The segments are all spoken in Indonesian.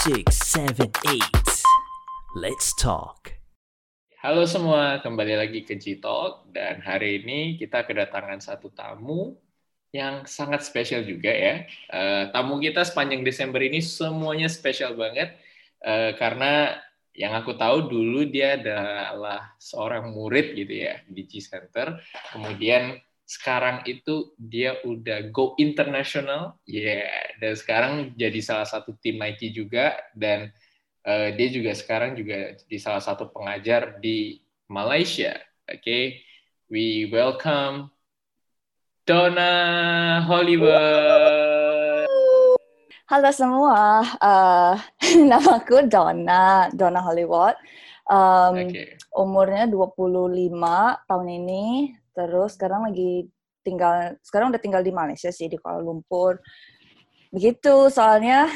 six, seven, eight. Let's talk. Halo semua, kembali lagi ke G-Talk dan hari ini kita kedatangan satu tamu yang sangat spesial juga ya. Uh, tamu kita sepanjang Desember ini semuanya spesial banget uh, karena yang aku tahu dulu dia adalah seorang murid gitu ya di G Center. Kemudian sekarang itu dia udah go international, ya, yeah. dan sekarang jadi salah satu tim Nike juga, dan uh, dia juga sekarang juga di salah satu pengajar di Malaysia. Oke, okay? we welcome Donna Hollywood. Halo semua, uh, namaku Donna, Donna Hollywood. Um, okay. Umurnya 25 tahun ini, terus sekarang lagi tinggal sekarang udah tinggal di Malaysia sih di Kuala Lumpur. Begitu soalnya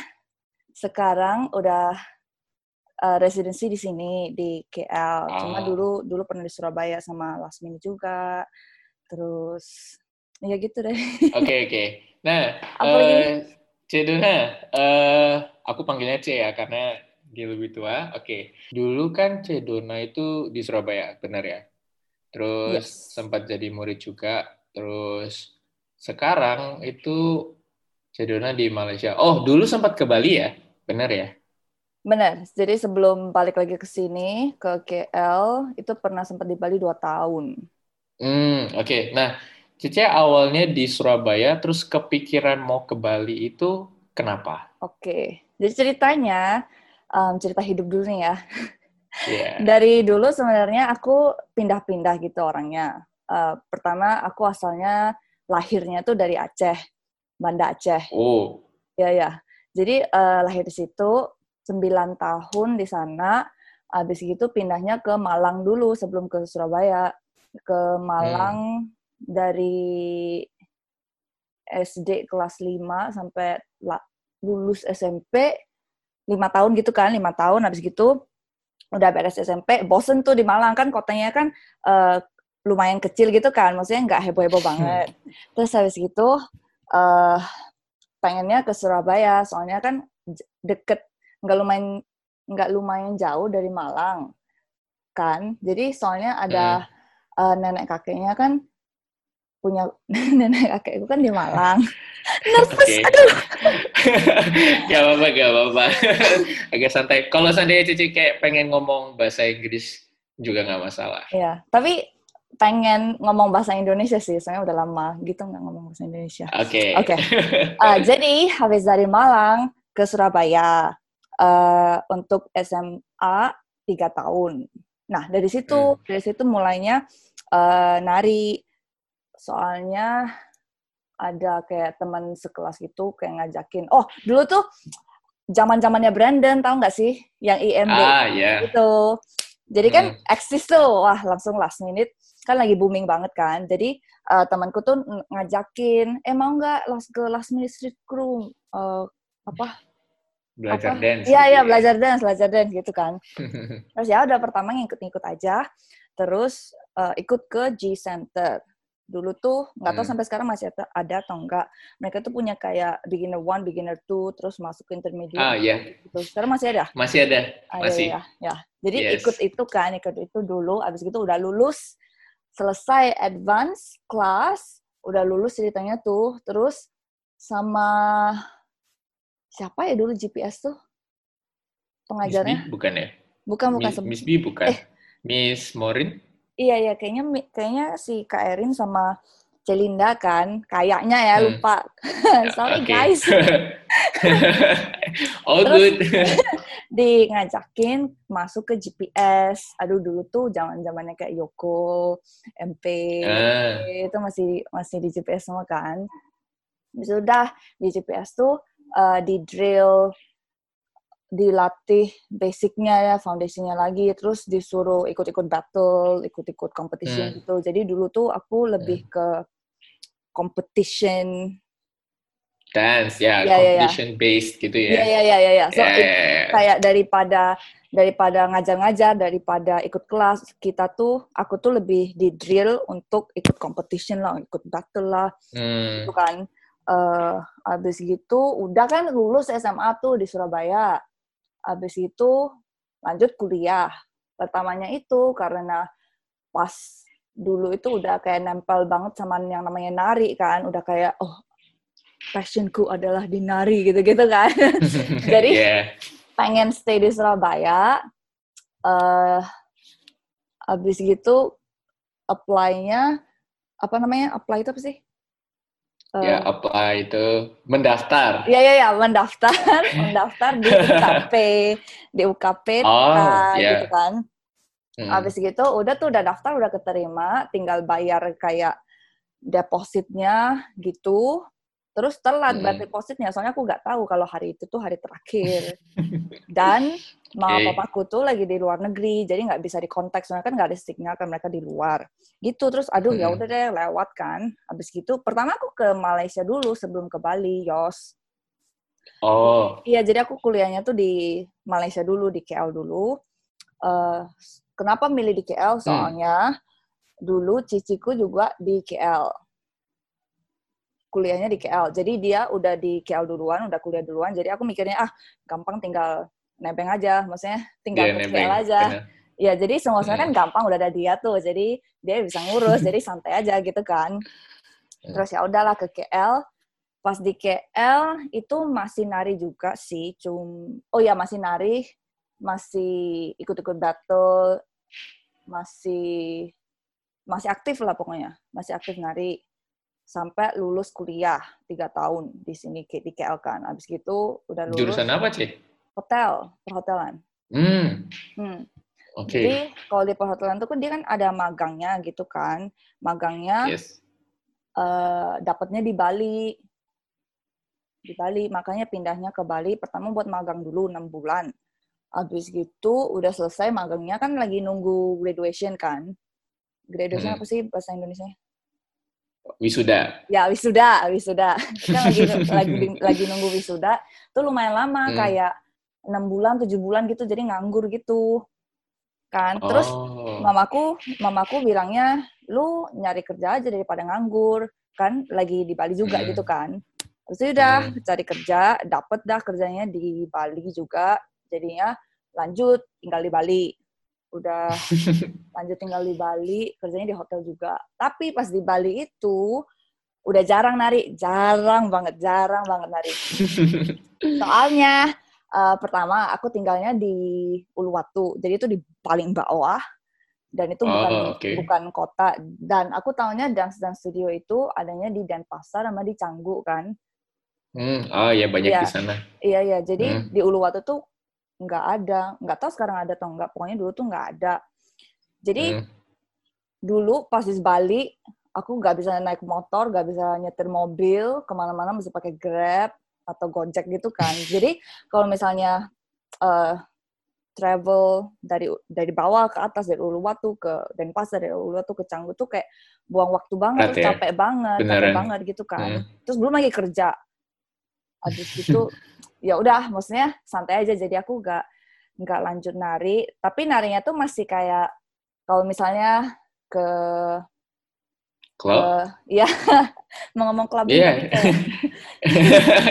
sekarang udah uh, residensi di sini di KL cuma dulu dulu pernah di Surabaya sama last minute juga. Terus ya gitu deh. Oke okay, oke okay. nah uh, Ceduna uh, aku panggilnya C ya karena dia lebih tua. Oke. Okay. dulu kan Cedona itu di Surabaya benar ya terus yes. sempat jadi murid juga, terus sekarang itu Cedona di Malaysia. Oh, dulu sempat ke Bali ya? Benar ya? Benar. Jadi sebelum balik lagi ke sini, ke KL, itu pernah sempat di Bali dua tahun. Hmm, oke. Okay. Nah, Cice awalnya di Surabaya, terus kepikiran mau ke Bali itu kenapa? Oke. Okay. Jadi ceritanya, um, cerita hidup dulu nih ya. Yeah. Dari dulu sebenarnya aku pindah-pindah gitu orangnya. Uh, pertama aku asalnya lahirnya tuh dari Aceh, Banda Aceh. Oh. Ya ya. Jadi uh, lahir di situ 9 tahun di sana. Habis gitu pindahnya ke Malang dulu sebelum ke Surabaya. Ke Malang hmm. dari SD kelas 5 sampai lulus SMP lima tahun gitu kan, lima tahun habis gitu udah beres SMP, bosen tuh di Malang kan kotanya kan uh, lumayan kecil gitu kan, maksudnya nggak heboh-heboh hmm. banget. Terus habis gitu uh, pengennya ke Surabaya, soalnya kan deket, nggak lumayan nggak lumayan jauh dari Malang kan. Jadi soalnya ada hmm. uh, nenek kakeknya kan punya nenek kakek itu kan di Malang. Nervous, okay. aduh. gak apa-apa, gak apa-apa. Agak santai. Kalau seandainya Cici kayak pengen ngomong bahasa Inggris juga nggak masalah. Iya, tapi pengen ngomong bahasa Indonesia sih, soalnya udah lama gitu nggak ngomong bahasa Indonesia. Oke. Okay. Oke. Okay. Uh, jadi habis dari Malang ke Surabaya uh, untuk SMA tiga tahun. Nah dari situ hmm. dari situ mulainya uh, nari soalnya ada kayak teman sekelas gitu kayak ngajakin. Oh dulu tuh zaman zamannya Brandon tahu nggak sih? Yang IMB ah, yeah. gitu. Jadi kan hmm. eksis tuh. Wah langsung last minute. Kan lagi booming banget kan. Jadi uh, temanku tuh ngajakin eh mau nggak last ke last minute street crew uh, apa? Belajar apa? dance iya gitu iya ya. belajar dance belajar dance gitu kan. Terus ya udah pertama ngikut-ngikut aja. Terus uh, ikut ke G Center dulu tuh nggak tahu hmm. sampai sekarang masih ada, atau enggak mereka tuh punya kayak beginner one beginner two terus masuk ke intermediate ah iya. gitu. sekarang masih ada? Masih ada. Ah, masih. ya, ya. jadi yes. ikut itu kan ikut itu dulu abis itu udah lulus selesai advance class udah lulus ceritanya tuh terus sama siapa ya dulu GPS tuh? Pengajarnya Miss B, bukan ya? Bukan bukan Miss, Miss B bukan. Eh. Miss Morin Iya iya kayaknya kayaknya si Kak Erin sama Celinda kan kayaknya ya hmm. lupa. Sorry guys. All good. di ngajakin masuk ke GPS. Aduh dulu tuh zaman-zamannya kayak Yoko, MP uh. itu masih masih di GPS semua kan. Sudah di GPS tuh uh, di drill dilatih basicnya ya, foundationnya lagi, terus disuruh ikut-ikut battle, ikut-ikut competition hmm. gitu. Jadi dulu tuh aku lebih hmm. ke competition dance ya, yeah, competition yeah, yeah. based gitu ya. Iya iya iya iya. So yeah, yeah, yeah. kayak daripada daripada ngajar-ngajar, daripada ikut kelas, kita tuh aku tuh lebih di drill untuk ikut competition lah, ikut battle lah, hmm. gitu kan. Uh, abis gitu udah kan lulus SMA tuh di Surabaya Habis itu lanjut kuliah. Pertamanya itu karena pas dulu itu udah kayak nempel banget sama yang namanya nari kan, udah kayak oh passionku adalah di nari gitu-gitu kan. Jadi Yeah. pengen stay di Surabaya. eh habis gitu apply-nya apa namanya? Apply itu apa sih? Eh, Ya, apa itu? Mendaftar. Ya ya ya mendaftar mendaftar di UKP di UKP Oh, uh, ya. gitu kan. Hmm. Habis gitu udah tuh udah daftar udah keterima, tinggal bayar kayak depositnya gitu. Terus telat Hmm. bayar depositnya, soalnya aku nggak tahu kalau hari itu tuh hari terakhir. Dan mama Oke. papaku tuh lagi di luar negeri, jadi nggak bisa dikontak, soalnya kan nggak ada signal kan mereka di luar. Gitu, terus aduh ya Hmm. udah deh lewat kan. Habis gitu, pertama aku ke Malaysia dulu sebelum ke Bali, Yos. Oh, Iya, jadi aku kuliahnya tuh di Malaysia dulu, di KL dulu. Eh, kenapa milih di KL? Hmm. Soalnya dulu ciciku juga di KL. Kuliahnya di KL. Jadi dia udah di KL duluan, udah kuliah duluan. Jadi aku mikirnya, ah gampang tinggal nebeng aja. Maksudnya tinggal dia ke nebeng. KL aja. Benar. Ya, jadi semuanya kan Hmm. gampang, udah ada dia tuh. Jadi dia bisa ngurus, jadi santai aja gitu kan. Hmm. Terus ya udahlah ke KL. Pas di KL itu masih nari juga sih, cum oh ya masih nari, masih ikut-ikut battle, masih masih aktif lah pokoknya, masih aktif nari sampai lulus kuliah tiga tahun di sini di KL kan. Abis gitu udah lulus Jurusan apa, Cik? hotel, perhotelan. Hmm, Hmm. oke. Jadi kalau di perhotelan tuh kan dia kan ada magangnya gitu kan. Magangnya Yes. eh dapatnya di Bali. Di Bali, makanya pindahnya ke Bali. Pertama buat magang dulu 6 bulan. Habis gitu udah selesai magangnya kan lagi nunggu graduation kan. Graduation Hmm. apa sih bahasa Indonesia? Wisuda. Ya wisuda, wisuda. Kita lagi lagi lagi nunggu wisuda. Tuh lumayan lama Hmm. kayak enam bulan, tujuh bulan gitu. Jadi nganggur gitu. Kan. Terus oh. mamaku mamaku bilangnya lu nyari kerja aja daripada nganggur kan lagi di Bali juga Hmm. gitu kan terus ya udah Hmm. cari kerja dapet dah kerjanya di Bali juga jadinya lanjut tinggal di Bali udah lanjut tinggal di Bali kerjanya di hotel juga tapi pas di Bali itu udah jarang nari jarang banget jarang banget nari soalnya eh, pertama aku tinggalnya di Uluwatu jadi itu di paling bawah dan itu bukan Oh, oke. bukan kota dan aku tahunya dance dance studio itu adanya di Denpasar sama di Canggu kan Hmm, oh ya banyak Iya. di sana. iya iya jadi Hmm. di Uluwatu tuh nggak ada nggak tahu sekarang ada atau nggak pokoknya dulu tuh nggak ada jadi Hmm. dulu pas di Bali aku nggak bisa naik motor nggak bisa nyetir mobil ke mana-mana mesti pakai Grab atau Gojek gitu kan jadi kalau misalnya eh, travel dari dari bawah ke atas dari Uluwatu ke Denpasar dari Uluwatu ke Canggu tuh kayak buang waktu banget terus ya? capek banget capek Beneran. banget gitu kan Hmm. terus belum lagi kerja habis gitu ya udah maksudnya santai aja jadi aku nggak nggak lanjut nari tapi narinya tuh masih kayak kalau misalnya ke Club? ya mau ngomong club Iya. gitu.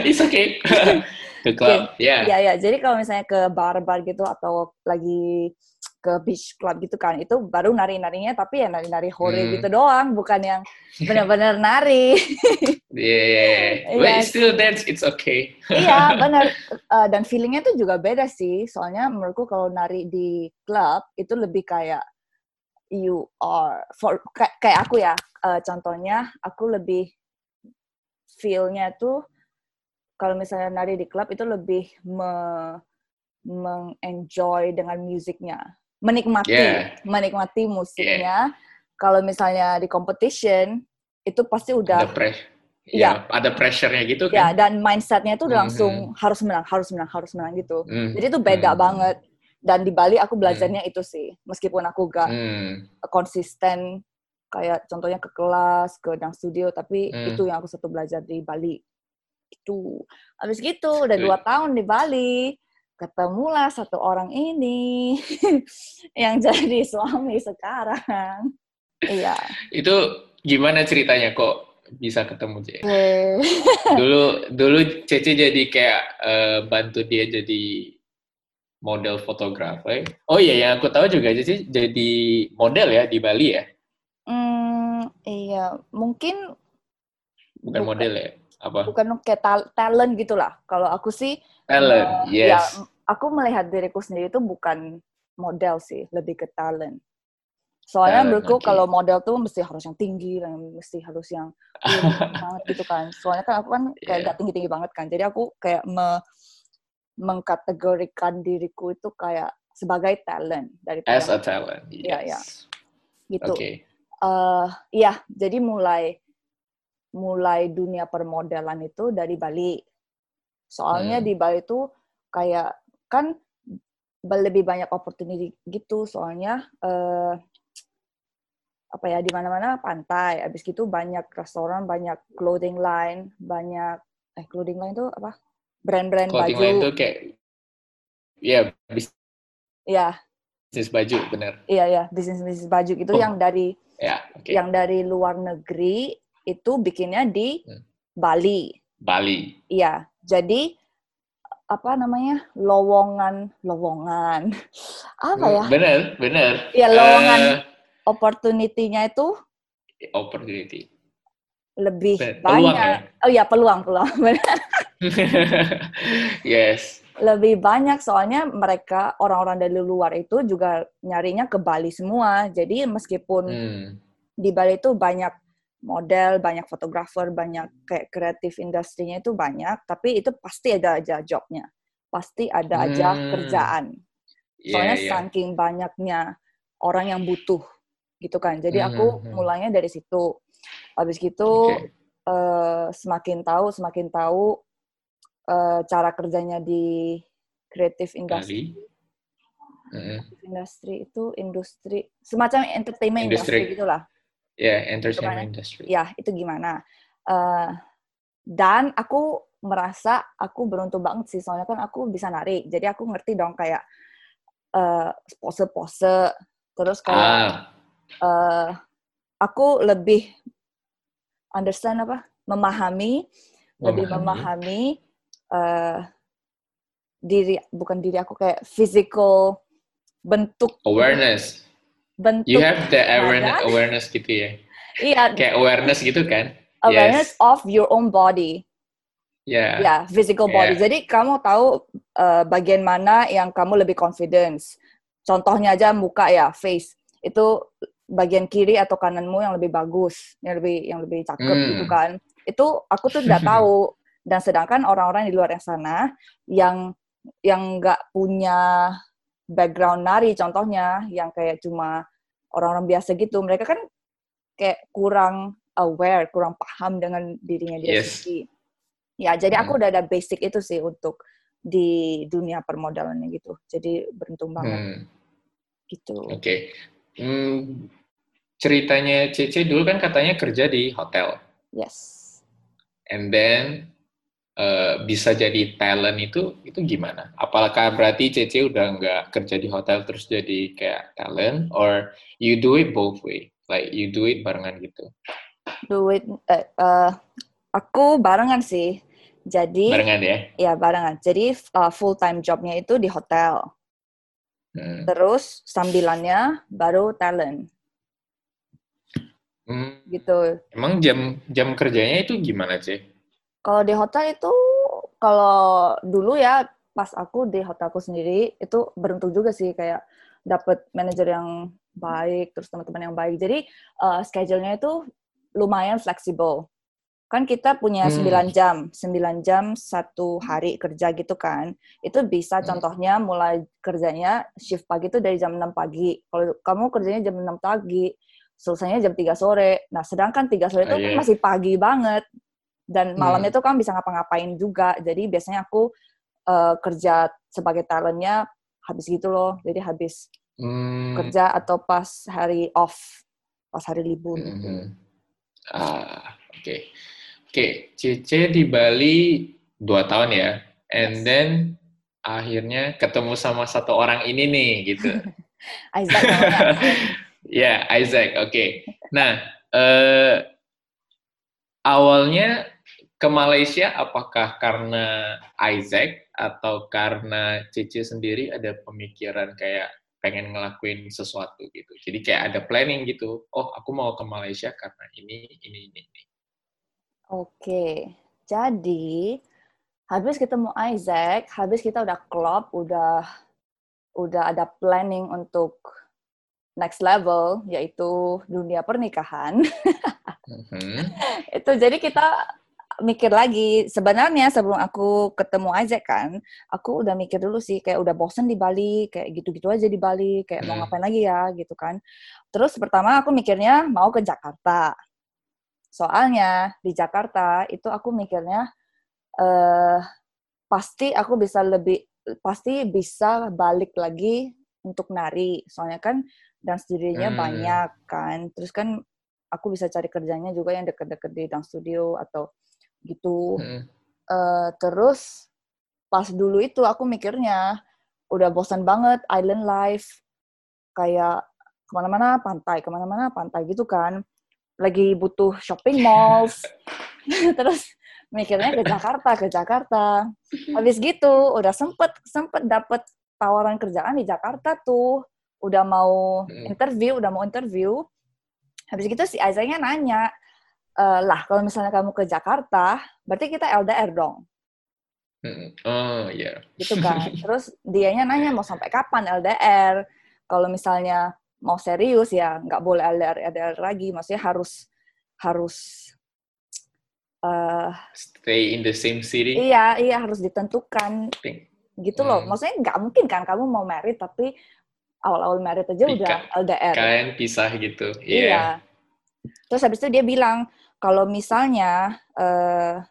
It's okay. Ke club. Ya. Ya jadi kalau misalnya ke bar-bar gitu atau lagi ke beach club gitu kan itu baru nari-narinya tapi ya nari-nari hore Hmm. gitu doang bukan yang benar-benar nari Yeah. Iya. But still dance, it's okay. iya benar Eh, dan feelingnya tuh juga beda sih soalnya menurutku kalau nari di club itu lebih kayak you are for kayak, kayak aku ya eh, contohnya aku lebih feelnya tuh kalau misalnya nari di klub itu lebih me, mengenjoy dengan musiknya menikmati Yeah. menikmati musiknya kalau misalnya di competition itu pasti udah Ada pressure. Iya. Ya, ada pressure-nya gitu ya kan. dan mindsetnya itu udah Mhm. langsung harus menang harus menang harus menang gitu Hmm. jadi itu beda Hmm. banget dan di Bali aku belajarnya itu sih meskipun aku gak Hmm. konsisten kayak contohnya ke kelas ke dance studio tapi Hmm. itu yang aku satu belajar di Bali itu habis gitu udah dua tahun di Bali ketemulah satu orang ini yang jadi suami sekarang iya Itu gimana ceritanya kok bisa ketemu C? Eh, Dulu dulu Cece jadi kayak eh, bantu dia jadi model fotografer. Oh iya, yang aku tahu juga sih jadi model ya di Bali ya. Hmm, iya, mungkin Bukan Bukan. model ya? Apa? bukan kayak tal- talent gitulah. Kalau aku sih Talent, ya, yes. Aku melihat diriku sendiri itu bukan model sih, lebih ke talent. Soalnya Talent, menurutku oke. kalau model tuh mesti harus yang tinggi dan mesti harus yang banget gitu kan. Soalnya kan aku kan kayak Iya. gak tinggi-tinggi banget kan. Jadi aku kayak me- mengkategorikan diriku itu kayak sebagai talent daripada As a talent, Iya, iya. yes. gitu. Oke. eh iya, jadi mulai mulai dunia permodelan itu dari Bali. Soalnya Hmm. di Bali itu kayak kan lebih banyak opportunity gitu. Soalnya eh apa ya di mana-mana pantai. Habis gitu banyak restoran, banyak clothing line, banyak eh clothing line itu apa? Brand-brand Clothing baju. line tuh kayak ya Iya, bisnis baju, bener. iya ya, bisnis-bisnis baju gitu Oh. yang dari Ya, oke. yang dari luar negeri itu bikinnya di Hmm. Bali. Bali. Iya, jadi apa namanya lowongan lowongan apa ya Bener, bener. Iya, lowongan. Eh, opportunity-nya itu opportunity. lebih peluang banyak. ya? Oh iya peluang peluang benar. yes. lebih banyak soalnya mereka orang-orang dari luar itu juga nyarinya ke Bali semua. Jadi meskipun Hmm. di Bali itu banyak model, banyak fotografer, banyak kayak kreatif industrinya itu banyak, tapi itu pasti ada aja jobnya, pasti ada aja Hmm. kerjaan. Iya, Soalnya iya. saking banyaknya orang yang butuh gitu kan. Jadi Mhm, aku mhm. mulainya dari situ. Habis gitu Oke. eh, semakin tahu, semakin tahu eh, cara kerjanya di kreatif industri. Mm-mm. Industri itu industri semacam entertainment industri gitulah. Ya, entertainment industry. ya itu gimana? Eh, dan aku merasa aku beruntung banget sih soalnya kan aku bisa nari. Jadi aku ngerti dong kayak eh, pose-pose. Terus kayak Ah, eh, aku lebih understand apa? Memahami lebih memahami eh, diri bukan diri aku kayak physical bentuk awareness. Bentuk You have the awareness, badan. awareness gitu ya. iya Kayak awareness gitu kan? awareness Yes. of your own body Ya. Ya, physical body. Yeah. Jadi kamu tahu uh, bagian mana yang kamu lebih confidence. Contohnya aja muka ya, face. Itu bagian kiri atau kananmu yang lebih bagus, yang lebih yang lebih cakep Hmm. gitu kan. Itu aku tuh nggak tahu. Dan sedangkan orang-orang di luar yang sana yang yang nggak punya background nari contohnya, yang kayak cuma orang-orang biasa gitu, mereka kan kayak kurang aware, kurang paham dengan dirinya dia Yes. sendiri. Ya, jadi aku Hmm. udah ada basic itu sih untuk di dunia permodalannya gitu. Jadi beruntung banget Hmm, gitu. Oke. Hmm, ceritanya Cece dulu kan katanya kerja di hotel. Yes. And then eh, bisa jadi talent itu itu gimana? Apakah berarti Cece udah nggak kerja di hotel terus jadi kayak talent, or you do it both way, like you do it barengan gitu, Duit eh, eh, aku barengan sih. Jadi barengan ya? ya barengan. Jadi full time jobnya itu di hotel. Hmm. Terus sambilannya baru talent Hmm, gitu. Emang jam jam kerjanya itu gimana sih? Kalau di hotel itu kalau dulu ya pas aku di hotelku sendiri itu beruntung juga sih kayak dapet manajer yang baik terus teman-teman yang baik. Jadi eh, schedule-nya itu lumayan fleksibel. Kan kita punya Hmm. 9 jam, 9 jam satu hari kerja gitu kan. Itu bisa Hmm. contohnya mulai kerjanya shift pagi itu dari jam 6 pagi. Kalau kamu kerjanya jam 6 pagi, selesainya jam 3 sore. Nah, sedangkan 3 sore itu Oh, kan iya. masih pagi banget. Dan malamnya Hmm. tuh kan bisa ngapa-ngapain juga. Jadi biasanya aku eh, kerja sebagai talentnya habis gitu loh. Jadi habis Hmm, kerja atau pas hari off, pas hari libur. hmm, gitu. hmm. Ah, oke. Oke, Cece di Bali dua tahun ya, and Yes. then akhirnya ketemu sama satu orang ini nih, gitu. Isaac. Ya, Isaac. Oke. Nah, eh, awalnya ke Malaysia apakah karena Isaac atau karena Cici sendiri ada pemikiran kayak pengen ngelakuin sesuatu gitu. Jadi kayak ada planning gitu. Oh, aku mau ke Malaysia karena ini, ini, ini, ini. Oke, jadi habis ketemu Isaac, habis kita udah klop, udah udah ada planning untuk next level, yaitu dunia pernikahan. Mhm. itu jadi kita mikir lagi. Sebenarnya sebelum aku ketemu Isaac kan aku udah mikir dulu sih kayak udah bosen di Bali kayak gitu-gitu aja di Bali kayak mau Hmm. ngapain lagi ya gitu kan. Terus pertama aku mikirnya mau ke Jakarta. Soalnya di Jakarta itu aku mikirnya eh pasti aku bisa lebih pasti bisa balik lagi untuk nari. Soalnya kan dance studio-nya Hmm. banyak kan. Terus kan aku bisa cari kerjanya juga yang deket-deket di dance studio atau gitu. Mhm. Eh, terus pas dulu itu aku mikirnya udah bosan banget island life. Kayak ke mana-mana pantai ke mana-mana pantai gitu kan. Lagi butuh shopping malls. Terus mikirnya ke Jakarta ke Jakarta. Habis gitu udah sempet sempet dapet tawaran kerjaan di Jakarta tuh. Udah mau Hmm. interview udah mau interview. Habis gitu si Aizanya nanya "Eh, lah kalau misalnya kamu ke Jakarta berarti kita LDR dong Mhm. Oh, iya. gitu kan. Terus dianya nanya mau sampai kapan LDR. Kalau misalnya mau serius ya nggak boleh LDR LDR lagi. Maksudnya harus harus eh Stay in the same city. iya iya harus ditentukan Think. gitu loh. Hmm. Maksudnya nggak mungkin kan kamu mau married tapi awal-awal married aja Ika- udah LDR. Kalian pisah gitu. Iya. Iya. Terus habis itu dia bilang kalau misalnya eh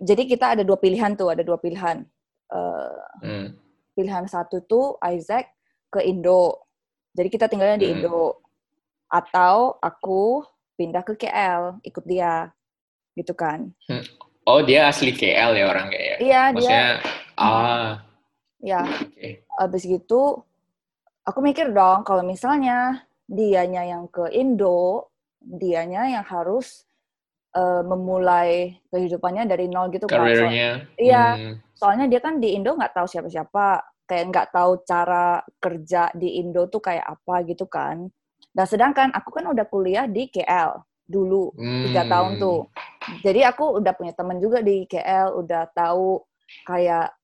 jadi kita ada dua pilihan tuh, ada dua pilihan. Eh Hmm. pilihan satu tuh Isaac ke Indo. Jadi kita tinggalnya di Hmm. Indo. Atau aku pindah ke KL, ikut dia. Gitu kan. Oh, dia asli KL ya orang kayak ya? Iya, dia Maksudnya, ah, ya oke. habis gitu aku mikir dong kalau misalnya dianya yang ke Indo, dianya yang harus eh, memulai kehidupannya dari nol gitu kan. So- Karirnya. Iya. hmm, soalnya dia kan di Indo nggak tahu siapa-siapa kayak nggak tahu cara kerja di Indo tuh kayak apa gitu kan dan sedangkan aku kan udah kuliah di KL dulu tiga hmm. tahun tuh jadi aku udah punya temen juga di KL udah tahu kayak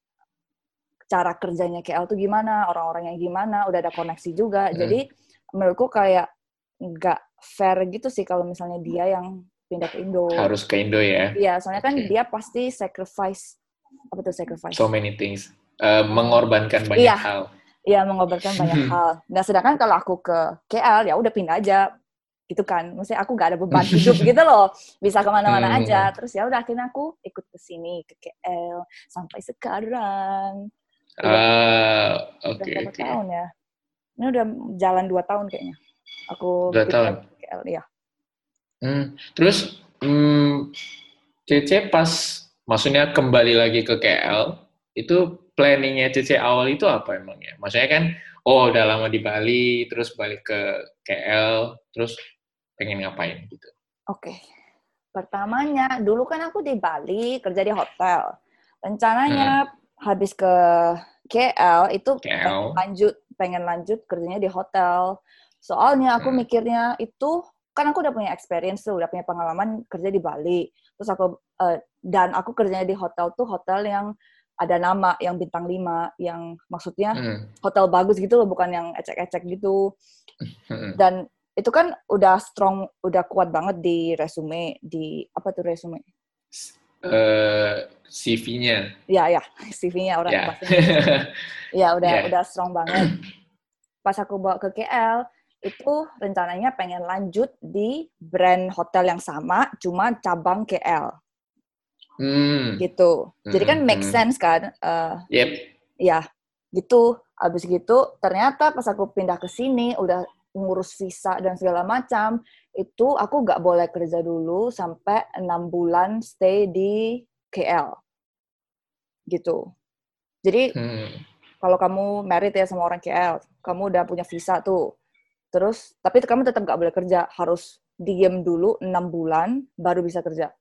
cara kerjanya KL tuh gimana orang-orangnya gimana udah ada koneksi juga Hmm. jadi menurutku kayak nggak fair gitu sih kalau misalnya dia yang pindah ke Indo Harus ke Indo ya. Iya, soalnya kan Oke. dia pasti sacrifice apa tuh sacrifice? So many things. Eh, mengorbankan banyak Iya. hal. Iya, mengobarkan banyak hal. Nah, sedangkan kalau aku ke KL ya udah pindah aja gitu kan. Maksudnya aku gak ada beban hidup gitu loh. Bisa ke mana-mana Hmm. aja. Terus ya udah akhirnya aku ikut ke sini ke KL sampai sekarang. Ah, Udah oke berapa oke. tahun ya? Ini udah jalan dua tahun kayaknya. Aku Dua tahun. KL, ya. Hmm, Terus, hmm, Cece pas, maksudnya kembali lagi ke KL, itu planningnya Cece awal itu apa emangnya? Maksudnya kan, oh udah lama di Bali, terus balik ke KL, terus pengen ngapain gitu? Oke. Pertamanya, dulu kan aku di Bali kerja di hotel. Rencananya habis ke KL itu KL. pengen lanjut, pengen lanjut kerjanya di hotel. Soalnya aku Hmm. mikirnya itu kan aku udah punya experience tuh, udah punya pengalaman kerja di Bali. Terus aku eh, dan aku kerjanya di hotel tuh hotel yang ada nama, yang bintang 5, yang maksudnya Hmm, hotel bagus gitu loh, bukan yang ecek-ecek gitu hmm, dan itu kan udah strong udah kuat banget di resume di apa tuh resume eh, CV-nya, ya ya CV-nya orang Inggris. ya udah Ya. udah strong banget pas aku bawa ke KL itu rencananya pengen lanjut di brand hotel yang sama cuma cabang KL Hmm, gitu. Jadi kan Hmm, make hmm. sense kan Eh, yep. ya gitu. Habis gitu ternyata pas aku pindah ke sini udah ngurus visa dan segala macam itu aku nggak boleh kerja dulu sampai enam bulan stay di KL gitu. Jadi Hmm, kalau kamu married ya sama orang KL kamu udah punya visa tuh terus tapi kamu tetap nggak boleh kerja harus diem dulu enam bulan baru bisa kerja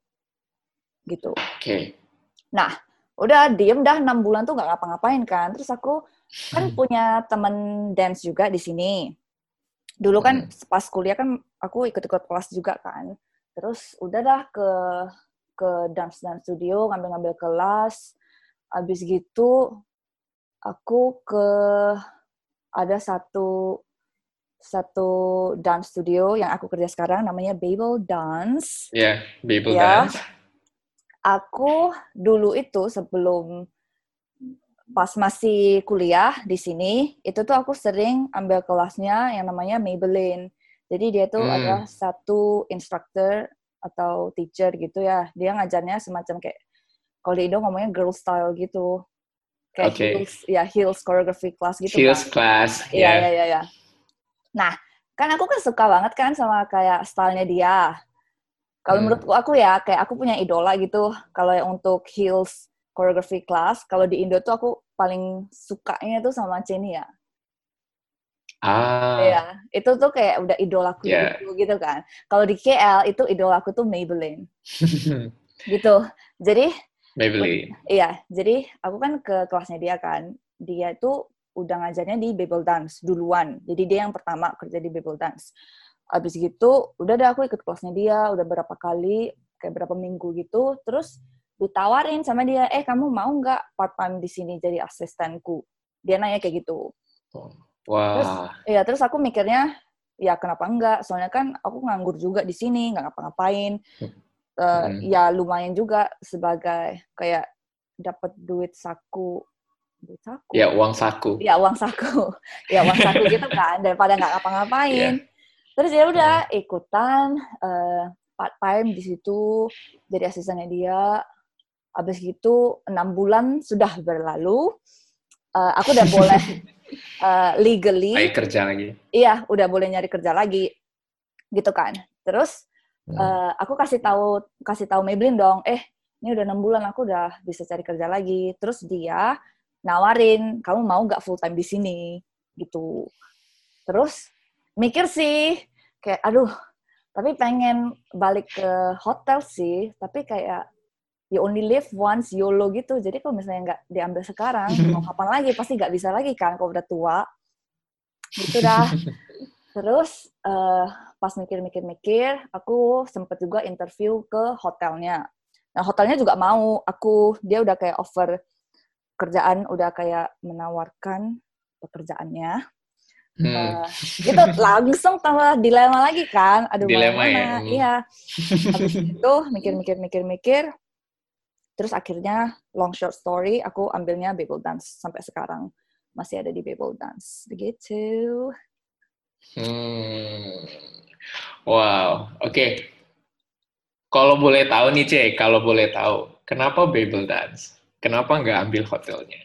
gitu. Oke. Nah, udah diem dah enam bulan tuh nggak ngapa-ngapain kan. Terus aku kan punya temen dance juga di sini. Dulu kan Hmm. pas kuliah kan aku ikut-ikut kelas juga kan. Terus udah dah ke ke dance dance studio ngambil-ngambil kelas. Abis gitu aku ke ada satu satu dance studio yang aku kerja sekarang namanya Babel Dance. Ya, Babel Ya. Dance. Aku dulu itu sebelum pas masih kuliah di sini, itu tuh aku sering ambil kelasnya yang namanya Maybelline. Jadi dia tuh Hmm. ada satu instructor atau teacher gitu ya. Dia ngajarnya semacam kayak kalau di Indo ngomongnya girl style gitu. Kayak Oke. heels, ya heels choreography class gitu Heels kan. class. Iya, Ya. iya, iya, iya. Nah, kan aku kan suka banget kan sama kayak stylenya dia. Kalau Hmm. menurut aku ya, kayak aku punya idola gitu. Kalau yang untuk heels choreography class, kalau di Indo tuh aku paling sukanya tuh sama Chenia. Ah. Iya, itu tuh kayak udah idolaku Yeah. gitu, gitu kan. Kalau di KL itu idolaku tuh Maybelline. Gitu. Jadi Maybelline. Iya, jadi aku kan ke kelasnya dia kan. Dia itu udah ngajarnya di Babel Dance duluan. Jadi dia yang pertama kerja di Babel Dance. Abis gitu, udah deh aku ikut kelasnya dia, udah berapa kali, kayak berapa minggu gitu. Terus ditawarin sama dia, eh kamu mau nggak part time di sini jadi asistenku? Dia nanya kayak gitu. Wah. Iya, terus aku mikirnya, ya kenapa enggak? Soalnya kan aku nganggur juga di sini, nggak ngapa-ngapain. Eh, Hmm. Ya lumayan juga sebagai kayak dapat duit saku, duit saku. Ya, uang saku. Ya uang saku, ya uang saku gitu kan daripada nggak ngapa-ngapain. Terus ya udah ikutan eh, part time di situ jadi asistennya dia. Abis gitu enam bulan sudah berlalu, Eh, aku udah boleh eh, legally Ayo kerja lagi. iya udah boleh nyari kerja lagi gitu kan terus Hmm. eh, aku kasih tahu kasih tahu Maybelline dong eh ini udah enam bulan aku udah bisa cari kerja lagi terus dia nawarin kamu mau nggak full time di sini? Gitu. Terus mikir sih kayak aduh tapi pengen balik ke hotel sih tapi kayak you only live once YOLO gitu. Jadi kalau misalnya nggak diambil sekarang mau kapan lagi? Pasti nggak bisa lagi kan kalau udah tua. Gitu dah. Terus eh, pas mikir-mikir-mikir aku sempet juga interview ke hotelnya. Nah hotelnya juga mau. Aku dia udah kayak offer kerjaan udah kayak menawarkan pekerjaannya Hmm. Eh, gitu langsung tambah dilema lagi kan aduh Dilema ya, mana hmm. iya habis itu mikir-mikir-mikir-mikir terus akhirnya long short story aku ambilnya Babel Dance sampai sekarang masih ada di Babel Dance begitu Hmm. Wow, oke. Kalau boleh tahu nih, Cek, kalau boleh tahu, kenapa Babel Dance? Kenapa nggak ambil hotelnya?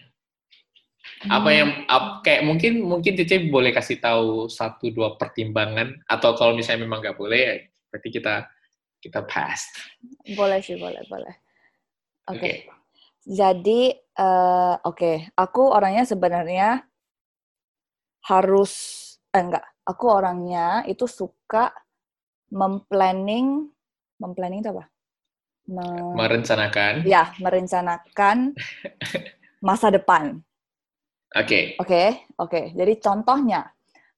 Apa Hmm. yang ap- kayak mungkin mungkin Cece boleh kasih tahu satu dua pertimbangan atau kalau misalnya memang nggak boleh ya berarti kita kita pass. boleh sih boleh boleh oke Oke. jadi eh, oke aku orangnya sebenarnya harus eh, enggak aku orangnya itu suka memplanning memplanning itu apa Me- Merencanakan. ya merencanakan masa depan Oke. Oke, oke. Jadi contohnya,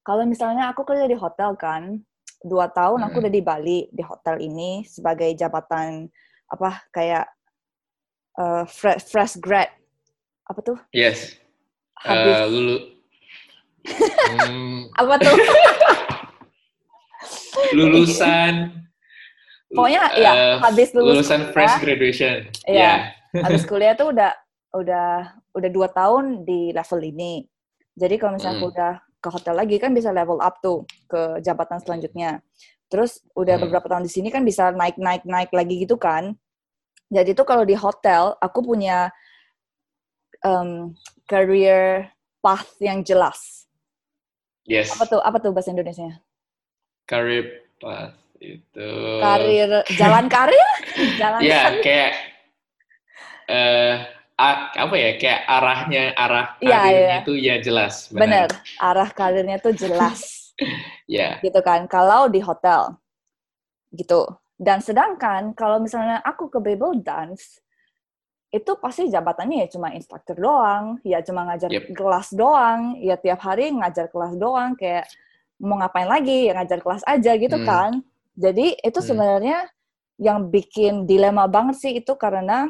kalau misalnya aku kerja di hotel kan, dua tahun aku Hmm. udah di Bali di hotel ini sebagai jabatan apa kayak eh, fresh fresh grad apa tuh Yes. habis Eh, lulu. Hmm, apa tuh lulusan. Pokoknya, ya, eh, habis lulus lulusan kuliah. fresh graduation. Ya. habis kuliah tuh udah udah udah dua tahun di level ini. Jadi kalau misalnya aku Hmm. udah ke hotel lagi kan bisa level up tuh ke jabatan selanjutnya. Terus udah Hmm. beberapa tahun di sini kan bisa naik naik naik lagi gitu kan. Jadi tuh kalau di hotel aku punya um, career path yang jelas. Yes. Apa tuh apa tuh bahasa Indonesia? Career path itu. Karir jalan karir? Jalan Ya, karir? kayak eh a- apa ya? Kayak arahnya arah Iya, karirnya iya. itu ya jelas. Bener, arah karirnya tuh jelas. Ya. gitu kan kalau di hotel gitu Dan sedangkan kalau misalnya aku ke Babel Dance, itu pasti jabatannya ya cuma instruktur doang, ya cuma ngajar Yep. kelas doang, ya tiap hari ngajar kelas doang, kayak mau ngapain lagi, ya ngajar kelas aja gitu Hmm. kan. Jadi itu Hmm. sebenarnya yang bikin dilema banget sih itu karena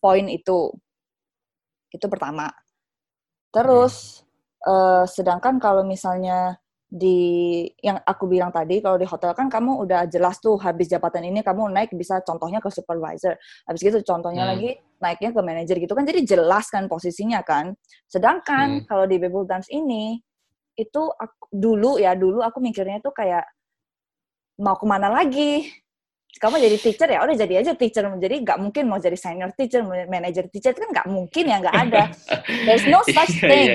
poin itu. Itu pertama. Terus, eh, sedangkan kalau misalnya di yang aku bilang tadi, kalau di hotel kan kamu udah jelas tuh habis jabatan ini kamu naik bisa contohnya ke supervisor. Habis gitu contohnya Hmm. lagi naiknya ke manajer gitu kan. Jadi jelas kan posisinya kan. Sedangkan Hmm. kalau di Babel Dance ini itu aku, dulu ya dulu aku mikirnya tuh kayak mau ke mana lagi? Kamu jadi teacher ya udah jadi aja teacher. Jadi nggak mungkin mau jadi senior teacher, manager teacher itu kan nggak mungkin ya nggak ada. There's no such Iya, thing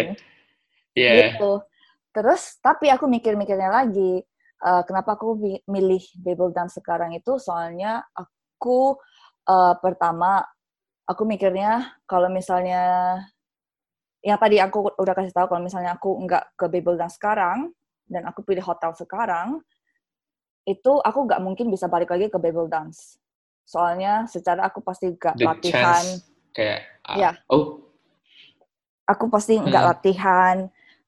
Iya. gitu. Terus tapi aku mikir-mikirnya lagi, eh, kenapa aku milih Babel Dance sekarang itu soalnya aku eh, pertama aku mikirnya kalau misalnya yang tadi aku udah kasih tahu kalau misalnya aku nggak ke Babel Dance sekarang dan aku pilih hotel sekarang itu aku nggak mungkin bisa balik lagi ke Babel Dance. Soalnya secara aku pasti nggak latihan chance kayak ah, Ya. oh aku pasti nggak Hmm. latihan,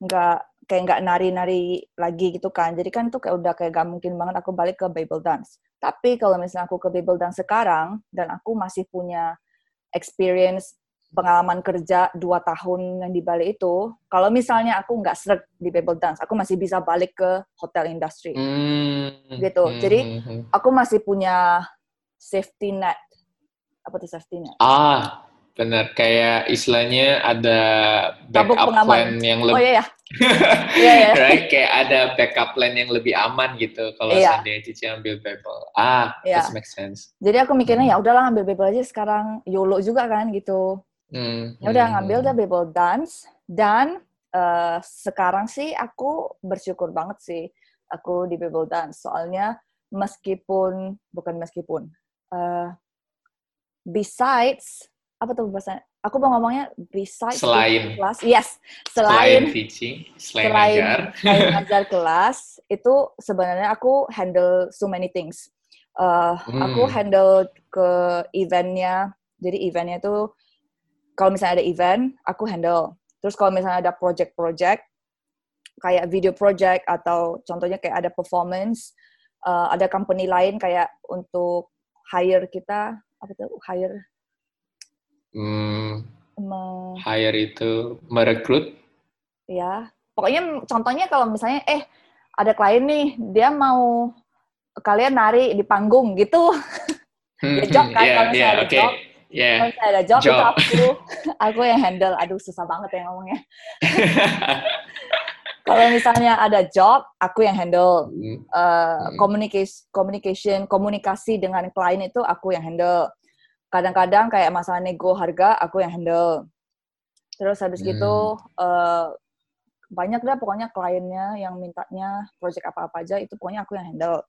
nggak kayak nggak nari-nari lagi gitu kan. Jadi kan itu kayak udah kayak gak mungkin banget aku balik ke Babel Dance. Tapi kalau misalnya aku ke Babel Dance sekarang dan aku masih punya experience pengalaman kerja dua tahun yang di Bali itu, kalau misalnya aku nggak seret di Babel Dance, aku masih bisa balik ke hotel industry. hmm, Gitu. hmm, Jadi, hmm, hmm. Aku masih punya safety net. Apa tuh safety net? ah benar kayak istilahnya ada backup pengaman. plan yang Oh lebih iya ya. Iya ya. right kayak ada backup plan yang lebih aman gitu kalau Iya. seandainya Cici ambil Babel ah Iya. that makes sense Jadi aku mikirnya Hmm. ya udahlah ambil Babel aja sekarang YOLO juga kan gitu. Hmm, Ya udah ngambil deh Babel Dance. Dan eh, sekarang sih aku bersyukur banget sih aku di Babel Dance. Soalnya meskipun bukan meskipun eh, besides apa tuh bahasa aku mau ngomongnya besides Selain. kelas yes selain selain teaching selain, selain ngajar. selain ngajar kelas itu sebenarnya aku handle so many things. Uh, Aku Hmm. handle ke eventnya, jadi eventnya itu kalau misalnya ada event, aku handle. Terus kalau misalnya ada project-project, kayak video project atau contohnya kayak ada performance, uh, ada company lain kayak untuk hire kita, apa tuh hire, hmm, me- hire itu merekrut ya pokoknya contohnya kalau misalnya eh ada klien nih dia mau kalian nari di panggung gitu Ya, job kan, Iya, kalau misalnya ada oke. job. Iya. kalau misalnya ada job, itu Job. aku aku yang handle aduh susah banget ya ngomongnya kalau misalnya ada job aku yang handle Hmm, Uh, Hmm. communication communication komunikasi dengan klien itu aku yang handle kadang-kadang kayak masalah nego harga aku yang handle terus habis Hmm. gitu uh, banyak dah pokoknya kliennya yang mintanya project apa-apa aja itu pokoknya aku yang handle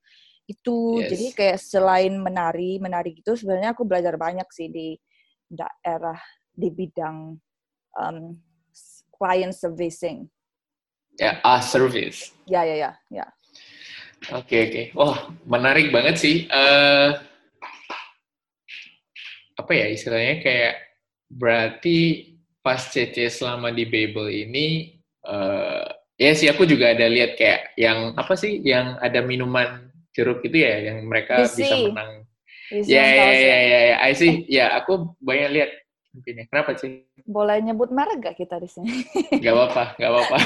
itu Yes. jadi kayak selain menari menari gitu sebenarnya aku belajar banyak sih di daerah di bidang um, client servicing ya, ah, service. ya ya ya ya Oke, oke. Wah, menarik banget sih. Eh, apa ya istilahnya kayak berarti pas CC selama di Babel ini, eh, ya sih aku juga ada lihat kayak yang apa sih yang ada minuman jeruk itu ya, yang mereka Bisi. bisa menang. Ya, ya, ya, ya, ya, I see. Ya, aku banyak lihat mungkin Kenapa sih? Boleh nyebut merek gak kita di sini? Gak apa-apa, gak apa-apa.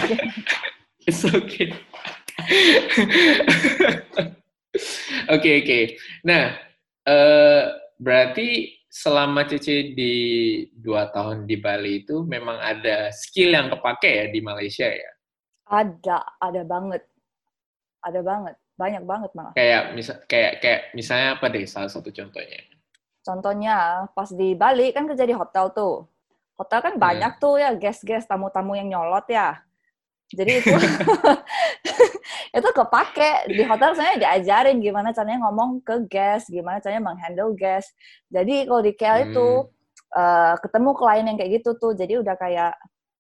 It's okay. Oke, oke. Nah, eh, berarti selama Cici di dua tahun di Bali itu memang ada skill yang kepake ya di Malaysia ya? Ada, ada banget. Ada banget. Banyak banget malah. Kayak misal kayak kayak misalnya apa deh salah satu contohnya? Contohnya, pas di Bali kan kerja di hotel tuh. Hotel kan banyak tuh ya guest-guest, tamu-tamu yang nyolot ya. Jadi itu itu kepake di hotel saya diajarin gimana caranya ngomong ke guest, gimana caranya menghandle guest. Jadi kalau di KL itu eh, ketemu klien yang kayak gitu tuh, jadi udah kayak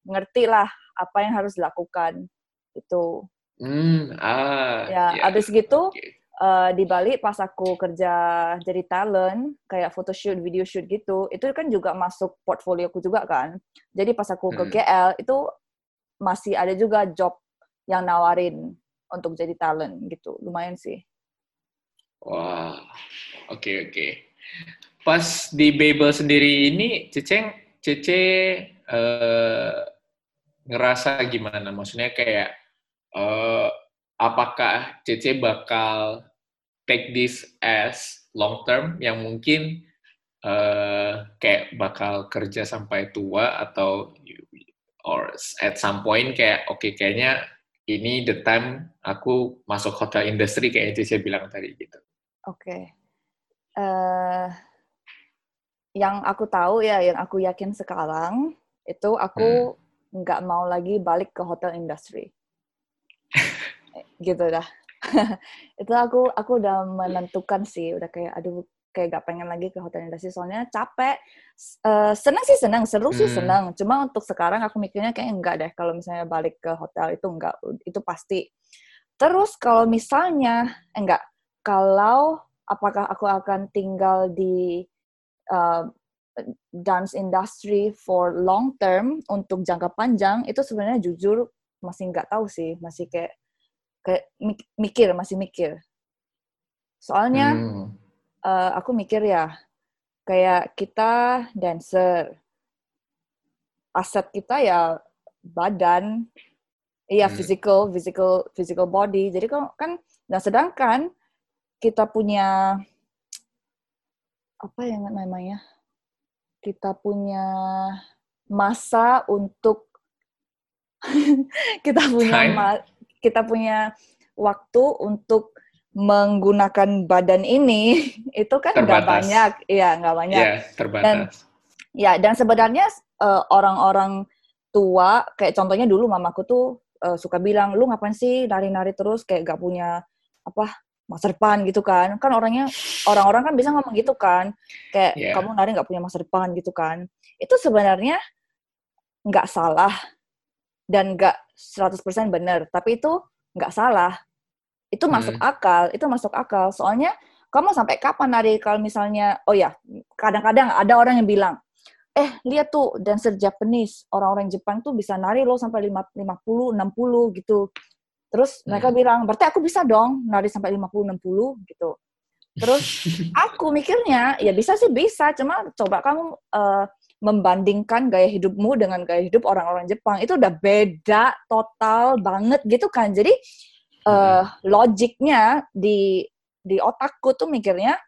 ngerti lah apa yang harus dilakukan itu. Hmm, ah. Ya, abis gitu, oke. uh, di Bali pas aku kerja jadi talent kayak photoshoot, video shoot gitu, itu kan juga masuk portfolioku juga kan. Jadi pas aku ke Hmm. KL itu masih ada juga job yang nawarin untuk jadi talent gitu. Lumayan sih. Wah, oke oke. Pas di Babel sendiri ini, Ceceng, Cece eh, ngerasa gimana? Maksudnya kayak, eh, apakah Cece bakal take this as long term yang mungkin eh, kayak bakal kerja sampai tua atau or at some point kayak oke kayaknya ini the time aku masuk hotel industry kayak Cece bilang tadi gitu. Oke. Eh, yang aku tahu ya, yang aku yakin sekarang itu aku nggak mau lagi balik ke hotel industry. Gitu dah. itu aku aku udah menentukan sih, udah kayak aduh kayak gak pengen lagi ke hotel industry soalnya capek. S- eh, senang sih senang, seru sih Hmm. senang. Cuma untuk sekarang aku mikirnya kayak enggak deh kalau misalnya balik ke hotel itu enggak itu pasti. Terus kalau misalnya eh, enggak kalau apakah aku akan tinggal di uh, dance industry for long term untuk jangka panjang itu sebenarnya jujur masih nggak tahu sih masih kayak kayak mik- mikir masih mikir soalnya Hmm. uh, aku mikir ya kayak kita dancer aset kita ya badan iya Hmm. physical physical physical body jadi kan kan nah sedangkan kita punya apa yang namanya kita punya masa untuk kita punya kita punya waktu untuk menggunakan badan ini itu kan nggak banyak iya nggak banyak Ya, terbatas. Ya, dan sebenarnya eh, orang-orang tua, kayak contohnya dulu mamaku tuh eh, suka bilang, lu ngapain sih nari-nari terus kayak gak punya apa masa depan gitu kan? Kan orangnya orang-orang kan bisa ngomong gitu kan, kayak Iya. kamu nari nggak punya masa depan gitu kan? Itu sebenarnya nggak salah dan nggak 100% benar, tapi itu nggak salah. Itu masuk Hmm. akal, itu masuk akal. Soalnya kamu sampai kapan nari kalau misalnya, oh ya, kadang-kadang ada orang yang bilang, eh lihat tuh dancer Japanese, orang-orang Jepang tuh bisa nari loh sampai lima- 50, 60 gitu. Terus mereka Hmm. bilang, berarti aku bisa dong nari sampai 50, 60 gitu. Terus aku mikirnya, ya bisa sih bisa, cuma coba kamu eh, membandingkan gaya hidupmu dengan gaya hidup orang-orang Jepang, itu udah beda total banget gitu kan. Jadi eh, logiknya di di otakku tuh mikirnya,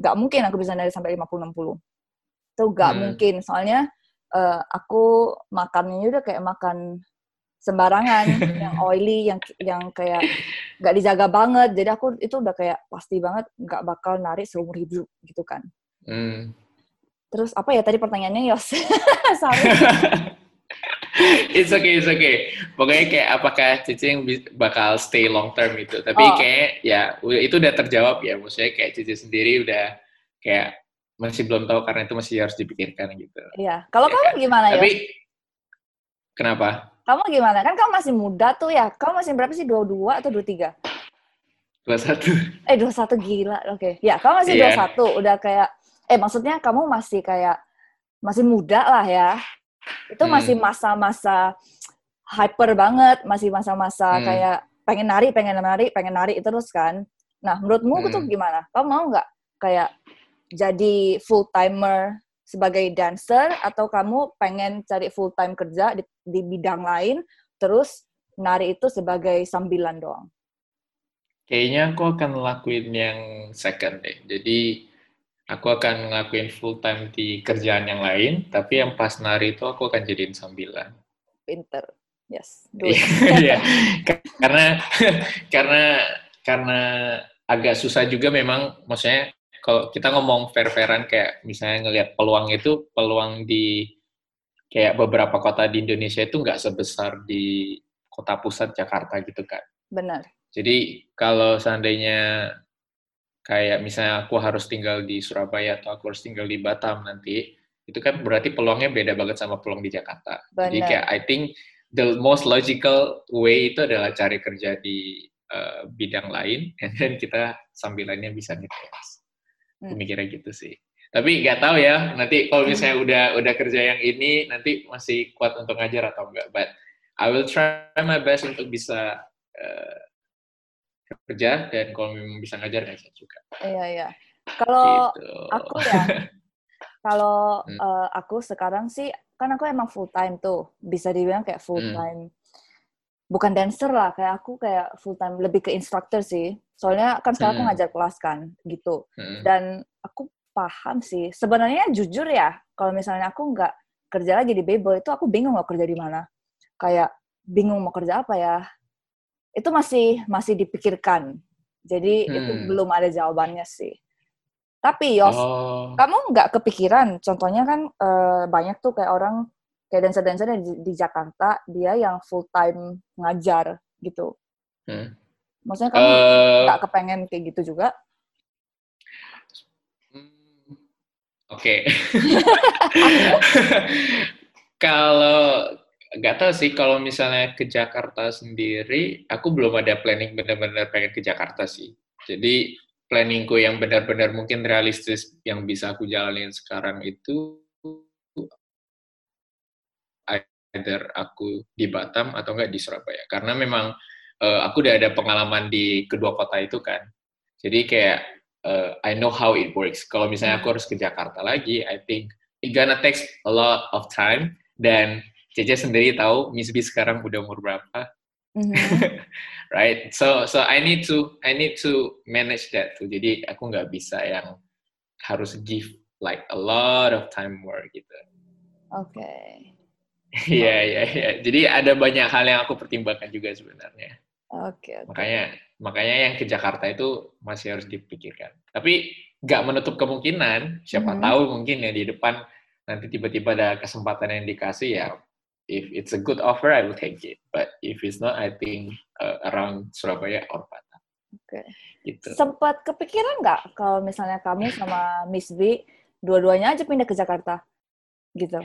nggak mungkin aku bisa nari sampai 50-60 itu nggak Hmm. mungkin soalnya eh, aku makannya udah kayak makan sembarangan yang oily yang yang kayak nggak dijaga banget jadi aku itu udah kayak pasti banget nggak bakal narik seumur hidup gitu kan Hmm. Terus apa ya tadi pertanyaannya Yos sorry it's okay, it's okay. Pokoknya kayak apakah Cici yang bis- bakal stay long term itu. Tapi Oh. kayak ya itu udah terjawab ya. Maksudnya kayak Cici sendiri udah kayak masih belum tahu karena itu masih harus dipikirkan gitu. Iya kalau Ya kamu kan? gimana ya Tapi kenapa? kamu gimana kan kamu masih muda tuh ya kamu masih berapa sih 22 atau 23 Dua satu. eh 21 gila oke ya kamu masih Iya. 21 udah kayak eh maksudnya kamu masih kayak masih muda lah ya itu Hmm. masih masa-masa hyper banget masih masa-masa Hmm. kayak pengen nari pengen nari pengen nari terus kan nah menurutmu itu Hmm. gimana kamu mau nggak kayak jadi full timer sebagai dancer atau kamu pengen cari full time kerja di, di bidang lain terus nari itu sebagai sambilan doang Kayaknya aku akan ngelakuin yang second deh. Jadi aku akan ngelakuin full time di kerjaan yang lain, tapi yang pas nari itu aku akan jadiin sambilan. pinter yes. Iya, karena karena karena agak susah juga memang, maksudnya kalau kita ngomong fair-fairan kayak misalnya ngelihat peluang itu peluang di kayak beberapa kota di Indonesia itu nggak sebesar di kota pusat Jakarta gitu kan. benar Jadi kalau seandainya kayak misalnya aku harus tinggal di Surabaya atau aku harus tinggal di Batam nanti, itu kan berarti peluangnya beda banget sama peluang di Jakarta. Jadi Benar. kayak I think the most logical way itu adalah cari kerja di uh, bidang lain, dan kita sambilannya bisa ngedance. Hmm. Mikirnya gitu sih. Tapi nggak tahu ya, nanti kalau misalnya hmm. udah udah kerja yang ini, nanti masih kuat untuk ngajar atau enggak. But I will try my best untuk bisa uh, kerja dan kalau memang bisa ngajar ngajar juga. Iya iya. Kalau gitu. aku ya, kalau hmm. uh, aku sekarang sih kan aku emang full time tuh, bisa dibilang kayak full hmm. time. Hmm. Bukan dancer lah, kayak aku kayak full time lebih ke instructor sih. Soalnya kan sekarang hmm. aku ngajar kelas kan, gitu. Hmm. Dan aku paham sih. Sebenarnya jujur ya, kalau misalnya aku nggak kerja lagi di Babel itu aku bingung mau kerja di mana. Kayak bingung mau kerja apa ya itu masih masih dipikirkan. Jadi hmm. itu belum ada jawabannya sih. Tapi Yos, oh. kamu nggak kepikiran? Contohnya kan uh, banyak tuh kayak orang kayak dancer-dancer di, di Jakarta dia yang full time ngajar gitu. Hmm. Maksudnya kamu eh. nggak uh, kepengen kayak gitu juga? Hmm, oke. Okay. Kalau nggak tahu sih kalau misalnya ke Jakarta sendiri, aku belum ada planning benar-benar pengen ke Jakarta sih. Jadi planningku yang benar-benar mungkin realistis yang bisa aku jalanin sekarang itu either aku di Batam atau enggak di Surabaya. Karena memang uh, aku udah ada pengalaman di kedua kota itu kan. Jadi kayak uh, I know how it works. Kalau misalnya aku harus ke Jakarta lagi, I think it gonna take a lot of time dan Cece sendiri tahu Miss B sekarang udah umur berapa. Mm-hmm. right? So so I need to I need to manage that tuh. Jadi aku nggak bisa yang harus give like a lot of time more gitu. Oke. Okay. Iya iya iya. Jadi ada banyak hal yang aku pertimbangkan juga sebenarnya. Oke. Okay, okay. Makanya makanya yang ke Jakarta itu masih harus dipikirkan. Tapi nggak menutup kemungkinan. Siapa mm-hmm. tahu mungkin ya di depan nanti tiba-tiba ada kesempatan yang dikasih ya if it's a good offer, I will take it. But if it's not, I think uh, around Surabaya or Batam. Oke. Okay. Gitu. Sempat kepikiran nggak kalau misalnya kamu sama Miss B dua-duanya aja pindah ke Jakarta, gitu?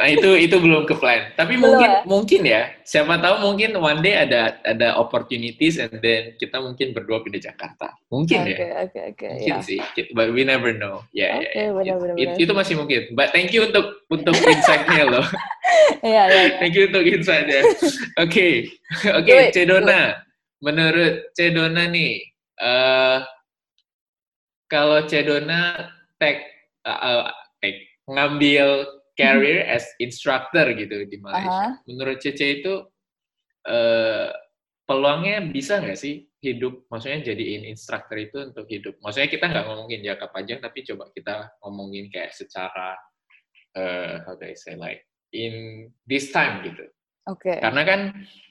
Nah itu itu belum ke plan. Tapi belum mungkin ya? mungkin ya. Siapa tahu mungkin one day ada ada opportunities and then kita mungkin berdua pindah Jakarta. Mungkin okay, ya. Oke okay, oke okay, Mungkin yeah. sih. But we never know. Ya yeah, okay, yeah, yeah. Benar, benar, It, itu masih mungkin. But thank you untuk untuk insight-nya loh. Iya iya. Thank you untuk insight-nya. Oke. Oke, Cedona. Menurut Cedona nih, uh, kalau Cedona tag uh, uh, ngambil career as instructor gitu di Malaysia. Uh -huh. Menurut Cece itu uh, peluangnya bisa nggak sih hidup? Maksudnya jadiin instructor itu untuk hidup. Maksudnya kita nggak ngomongin jangka panjang, tapi coba kita ngomongin kayak secara uh, how do I say like in this time gitu. Oke. Okay. Karena kan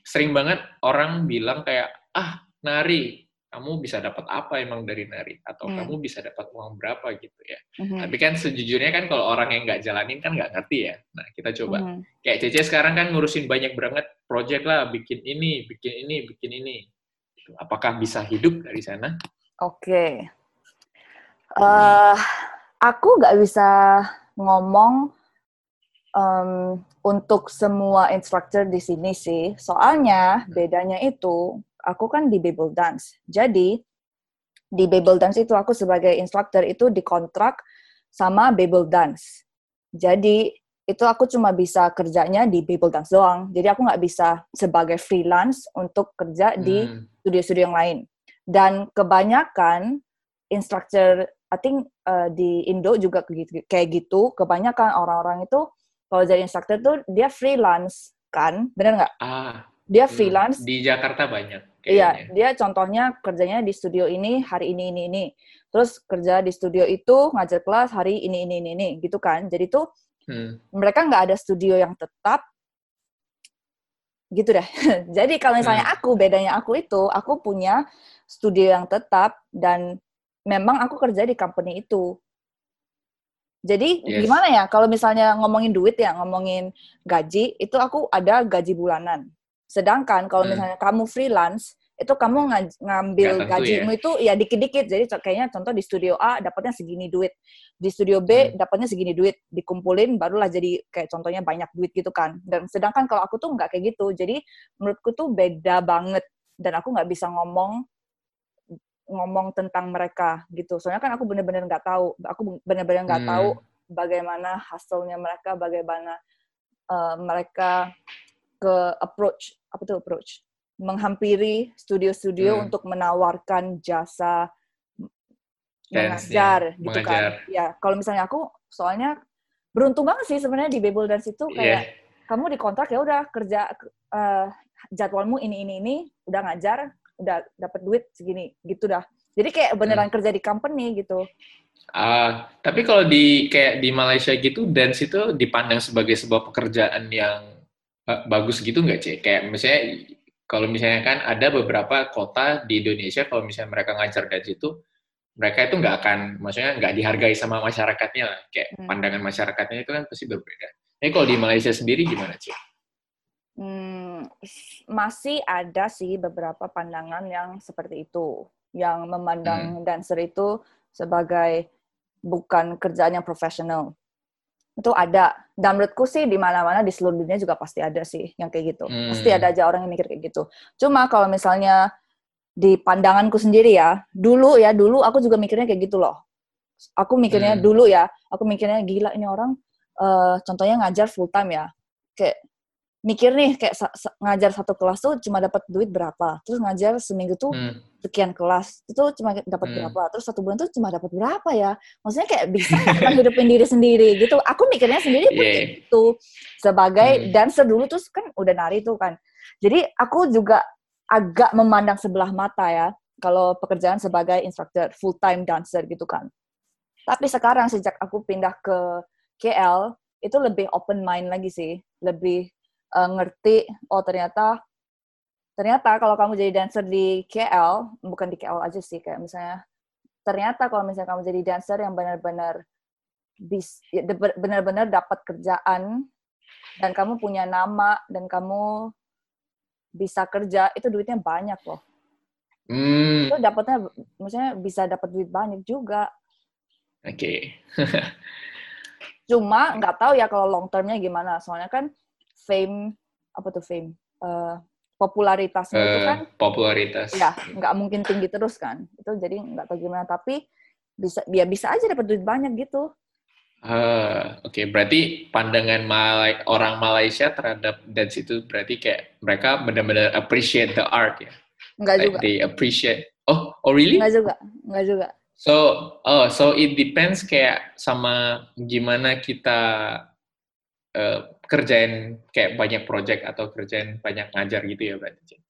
sering banget orang bilang kayak ah nari kamu bisa dapat apa emang dari nari atau hmm. kamu bisa dapat uang berapa gitu ya. Hmm. Tapi kan sejujurnya kan kalau orang yang nggak jalanin kan nggak ngerti ya. Nah kita coba. Hmm. Kayak Cece sekarang kan ngurusin banyak banget project lah, bikin ini, bikin ini, bikin ini. Gitu. Apakah bisa hidup dari sana? Oke. Okay. Uh, eh, aku nggak bisa ngomong um, untuk semua instructor di sini sih. Soalnya bedanya itu aku kan di Babel Dance. Jadi di Babel Dance itu aku sebagai instruktur itu dikontrak sama Babel Dance. Jadi itu aku cuma bisa kerjanya di Babel Dance doang. Jadi aku nggak bisa sebagai freelance untuk kerja di hmm. studio-studio yang lain. Dan kebanyakan instruktur, I think uh, di Indo juga kayak gitu. Kebanyakan orang-orang itu kalau jadi instruktur tuh dia freelance kan, bener nggak? Ah, dia hmm, freelance. Di Jakarta banyak. Iya, dia contohnya kerjanya di studio ini hari ini ini ini. Terus kerja di studio itu ngajar kelas hari ini ini ini, ini gitu kan. Jadi tuh hmm. mereka nggak ada studio yang tetap gitu deh. Jadi kalau misalnya hmm. aku bedanya aku itu aku punya studio yang tetap dan memang aku kerja di company itu. Jadi yes. gimana ya kalau misalnya ngomongin duit ya, ngomongin gaji, itu aku ada gaji bulanan. Sedangkan kalau hmm. misalnya kamu freelance, itu kamu nga- ngambil tentu gajimu itu ya dikit-dikit. Jadi kayaknya contoh di studio A dapatnya segini duit, di studio B Hmm. dapatnya segini duit, dikumpulin barulah jadi kayak contohnya banyak duit gitu kan. Dan sedangkan kalau aku tuh nggak kayak gitu. Jadi menurutku tuh beda banget dan aku nggak bisa ngomong ngomong tentang mereka gitu. Soalnya kan aku bener-bener nggak tahu, aku bener-bener nggak Hmm. tahu bagaimana hasilnya mereka, bagaimana eh, mereka ke approach apa tuh approach menghampiri studio-studio Hmm. untuk menawarkan jasa Dance-nya, mengajar gitu mengajar. kan. Ya, kalau misalnya aku soalnya beruntung banget sih sebenarnya di Babel Dance itu Iya. kayak kamu dikontrak ya udah kerja eh, jadwalmu ini ini ini udah ngajar udah dapat duit segini gitu dah jadi kayak Hmm. beneran kerja di company gitu Ah, tapi kalau di kayak di Malaysia gitu dance itu dipandang sebagai sebuah pekerjaan yang bagus gitu nggak cek? Kayak misalnya kalau misalnya kan ada beberapa kota di Indonesia kalau misalnya mereka ngajar dance itu mereka itu nggak akan maksudnya nggak dihargai sama masyarakatnya lah. Kayak Hmm. pandangan masyarakatnya itu kan pasti berbeda. Tapi kalau di Malaysia sendiri gimana cek? Hmm, masih ada sih beberapa pandangan yang seperti itu, yang Hmm. memandang dancer itu sebagai bukan kerjaan yang profesional. Itu ada. Dan menurutku sih di mana-mana di seluruh dunia juga pasti ada sih yang kayak gitu. Pasti Hmm. ada aja orang yang mikir kayak gitu. Cuma kalau misalnya di pandanganku sendiri ya, dulu ya, dulu aku juga mikirnya kayak gitu loh. Aku mikirnya Hmm. dulu ya, aku mikirnya gila ini orang eh, contohnya ngajar full time ya. Kayak mikir nih kayak ngajar satu kelas tuh cuma dapat duit berapa. Terus ngajar seminggu tuh Hmm. sekian kelas itu cuma dapat Hmm. berapa. Terus satu bulan tuh cuma dapat berapa ya. Maksudnya kayak bisa nggak hidupin diri sendiri gitu. Aku mikirnya sendiri pun Yeah. kayak gitu. Sebagai Hmm. dancer dulu tuh kan udah nari tuh kan. Jadi aku juga agak memandang sebelah mata ya kalau pekerjaan sebagai instructor full time dancer gitu kan. Tapi sekarang sejak aku pindah ke KL itu lebih open mind lagi sih, lebih eh, ngerti oh ternyata ternyata kalau kamu jadi dancer di KL bukan di KL aja sih kayak misalnya ternyata kalau misalnya kamu jadi dancer yang benar-benar bis ya, benar-benar dapat kerjaan dan kamu punya nama dan kamu bisa kerja itu duitnya banyak loh Hmm. itu dapatnya maksudnya bisa dapat duit banyak juga Oke. cuma nggak tahu ya kalau long termnya gimana soalnya kan fame apa tuh fame Eh, popularitasnya itu Eh, kan popularitas. ya nggak mungkin tinggi terus kan itu jadi nggak tahu gimana tapi bisa ya bisa aja dapat duit banyak gitu Ah, oke. Berarti pandangan Malay orang Malaysia terhadap dance itu berarti kayak mereka benar-benar appreciate the art ya. nggak Like juga they appreciate. Oh, oh really? nggak juga nggak juga So, oh, so it depends kayak sama gimana kita eh, kerjain kayak banyak project atau kerjain banyak ngajar gitu ya berarti.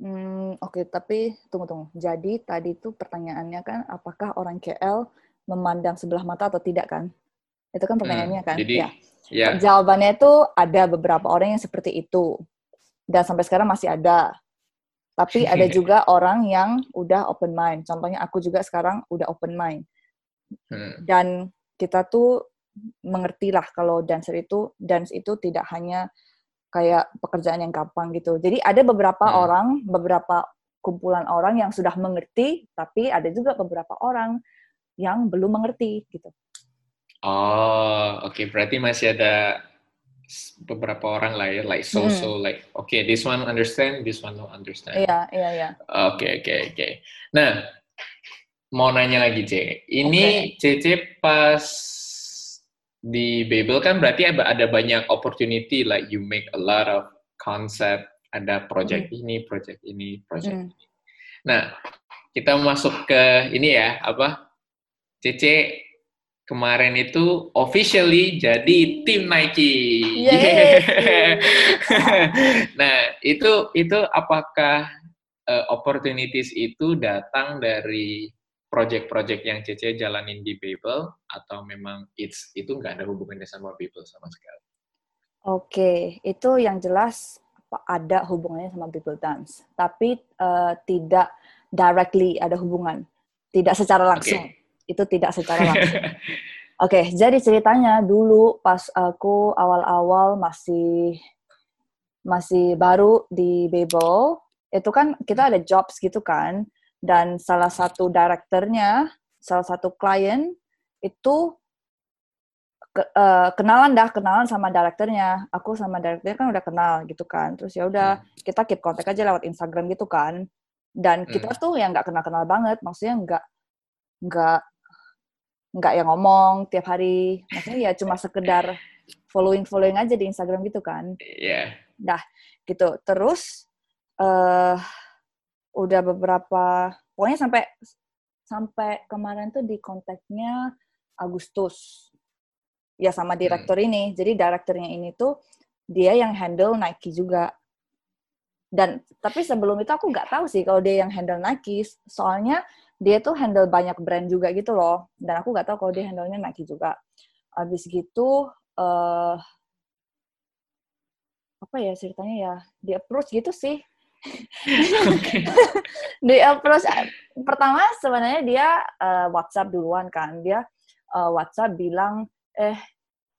Hmm, oke, tapi tunggu tunggu. Jadi tadi tuh pertanyaannya kan, apakah orang KL memandang sebelah mata atau tidak kan? Itu kan pertanyaannya kan? Hmm, jadi, ya. Ya. Jawabannya itu ada beberapa orang yang seperti itu. Dan sampai sekarang masih ada. Tapi ada juga orang yang udah open mind. Contohnya aku juga sekarang udah open mind. Hmm. Dan kita tuh mengertilah kalau dancer itu, dance itu tidak hanya kayak pekerjaan yang gampang gitu. Jadi ada beberapa Hmm. orang, beberapa kumpulan orang yang sudah mengerti, tapi ada juga beberapa orang yang belum mengerti gitu. Oh, oke. Berarti masih ada beberapa orang lah ya, like so-so, like, okay, this one understand, this one don't understand. Iya, iya, iya. Oke, oke, oke. Nah, mau nanya lagi, C. Ini CC pas di Babel kan berarti ada, banyak opportunity, like you make a lot of concept, ada project ini, project ini, project Hmm. ini. Nah, kita masuk ke ini ya, apa? CC kemarin itu officially jadi tim Nike. Yeay. nah, itu itu apakah uh, opportunities itu datang dari project-project yang CC jalanin di Babel atau memang it's itu nggak ada hubungannya sama Babel sama sekali? Oke, itu yang jelas ada hubungannya sama Bible Dance, tapi eh, tidak directly ada hubungan, tidak secara langsung. Itu tidak secara langsung. Oke, jadi ceritanya dulu pas aku awal-awal masih masih baru di Babel, itu kan kita ada jobs gitu kan dan salah satu direkturnya salah satu klien itu ke, uh, kenalan dah kenalan sama direkturnya aku sama direkturnya kan udah kenal gitu kan. Terus ya udah hmm. kita keep kontak aja lewat Instagram gitu kan. Dan kita hmm. tuh yang nggak kenal kenal banget. Maksudnya nggak nggak nggak yang ngomong tiap hari. Maksudnya ya cuma sekedar following following aja di Instagram gitu kan. Iya. Yeah. dah gitu. Terus uh, udah beberapa pokoknya sampai sampai kemarin tuh di kontaknya Agustus. Ya sama hmm. direktur hmm. ini. Jadi direkturnya ini tuh dia yang handle Nike juga. Dan tapi sebelum itu aku nggak tahu sih kalau dia yang handle Nike. Soalnya dia tuh handle banyak brand juga gitu loh. Dan aku nggak tahu kalau dia handle-nya Nike juga. Abis gitu uh, apa ya ceritanya ya? Di approach gitu sih di approach pertama sebenarnya dia uh, WhatsApp duluan kan dia uh, WhatsApp bilang eh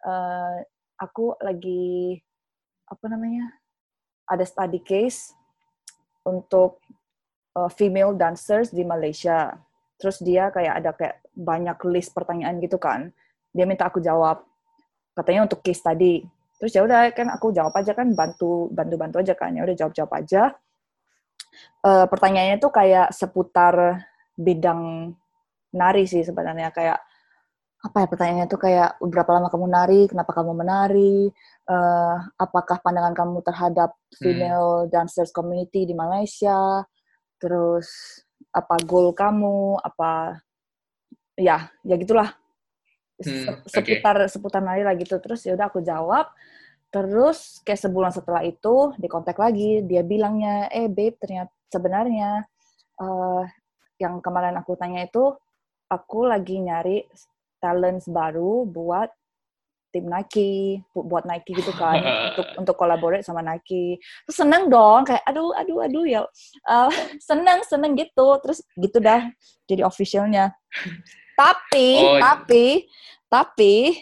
uh, aku lagi apa namanya ada study case untuk uh, female dancers di Malaysia. Terus dia kayak ada kayak banyak list pertanyaan gitu kan. Dia minta aku jawab. Katanya untuk case tadi. Terus ya udah kan aku jawab aja kan bantu bantu bantu aja kan. Ya udah jawab jawab aja. Uh, pertanyaannya tuh kayak seputar bidang nari sih sebenarnya. Kayak apa ya pertanyaannya tuh? Kayak berapa lama kamu nari, kenapa kamu menari, uh, apakah pandangan kamu terhadap hmm. female hmm. dancers community di Malaysia, terus apa goal kamu? Apa ya ya gitulah. Hmm, seputar okay. seputar nari lah gitu. Terus ya udah aku jawab terus kayak sebulan setelah itu di kontak lagi. Dia bilangnya eh babe ternyata sebenarnya uh, yang kemarin aku tanya itu aku lagi nyari talents baru buat tim Nike buat Nike gitu kan untuk untuk collaborate sama Nike. Terus seneng dong kayak aduh aduh aduh ya uh, seneng seneng gitu. Terus gitu dah jadi officialnya. Tapi oh. Tapi tapi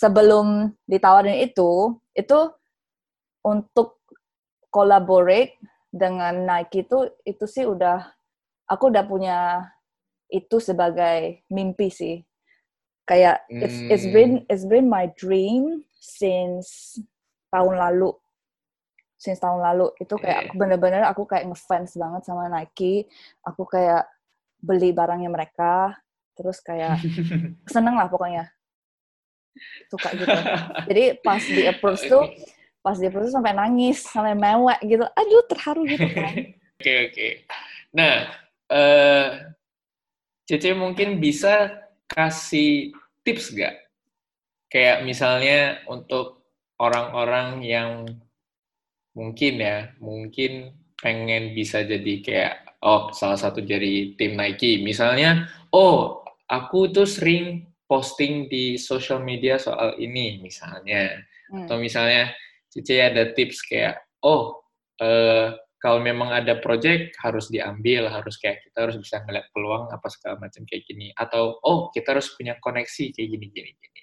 sebelum ditawarin itu itu untuk collaborate dengan Nike itu itu sih udah aku udah punya itu sebagai mimpi sih. Kayak hmm. it's it's been hmm. it's been my dream since tahun lalu. Since tahun lalu. Itu kayak aku bener-bener aku kayak ngefans banget sama Nike. Aku kayak beli barangnya mereka. Terus kayak seneng lah pokoknya suka gitu jadi pas di approach tuh pas di approach tuh sampai nangis sampai mewek gitu aduh terharu gitu kan oke oke okay, okay. nah uh, Cece mungkin bisa kasih tips gak? Kayak misalnya untuk orang-orang yang mungkin ya, mungkin pengen bisa jadi kayak, oh salah satu jadi tim Nike. Misalnya, oh aku tuh sering posting di social media soal ini misalnya. Hmm. Atau misalnya, Cici ada tips kayak, oh uh, kalau memang ada project harus diambil, harus kayak kita harus bisa ngeliat peluang apa segala macam kayak gini. Atau oh kita harus punya koneksi kayak gini gini gini.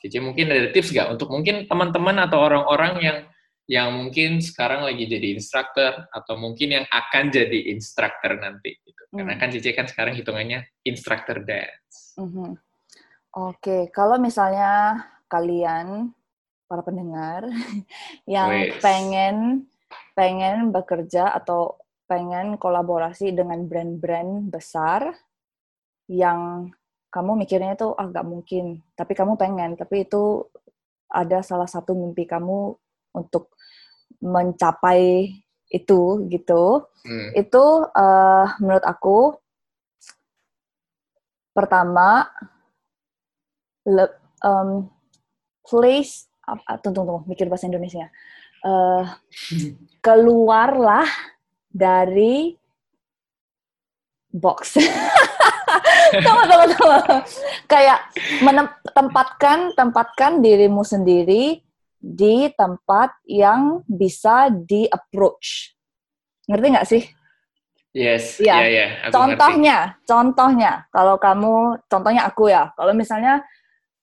Jadi mungkin ada tips gak untuk mungkin teman-teman atau orang-orang yang yang mungkin sekarang lagi jadi instruktur atau mungkin yang akan jadi instruktur nanti gitu. Hmm. Karena kan Cici kan sekarang hitungannya instruktur dance. Mm -hmm. Oke, kalau misalnya kalian para pendengar yang Wait. pengen pengen bekerja atau pengen kolaborasi dengan brand-brand besar yang kamu mikirnya itu ah gak mungkin, tapi kamu pengen, tapi itu ada salah satu mimpi kamu untuk mencapai itu gitu. Hmm. Itu uh, menurut aku pertama le, um, place uh, tunggu tunggu mikir bahasa Indonesia uh, keluarlah dari box. tunggu, tunggu, tunggu. Kayak menempatkan tempatkan dirimu sendiri di tempat yang bisa di approach. Ngerti nggak sih? Yes, iya, yeah, yeah, contohnya, ngerti. contohnya, kalau kamu, contohnya aku ya, kalau misalnya,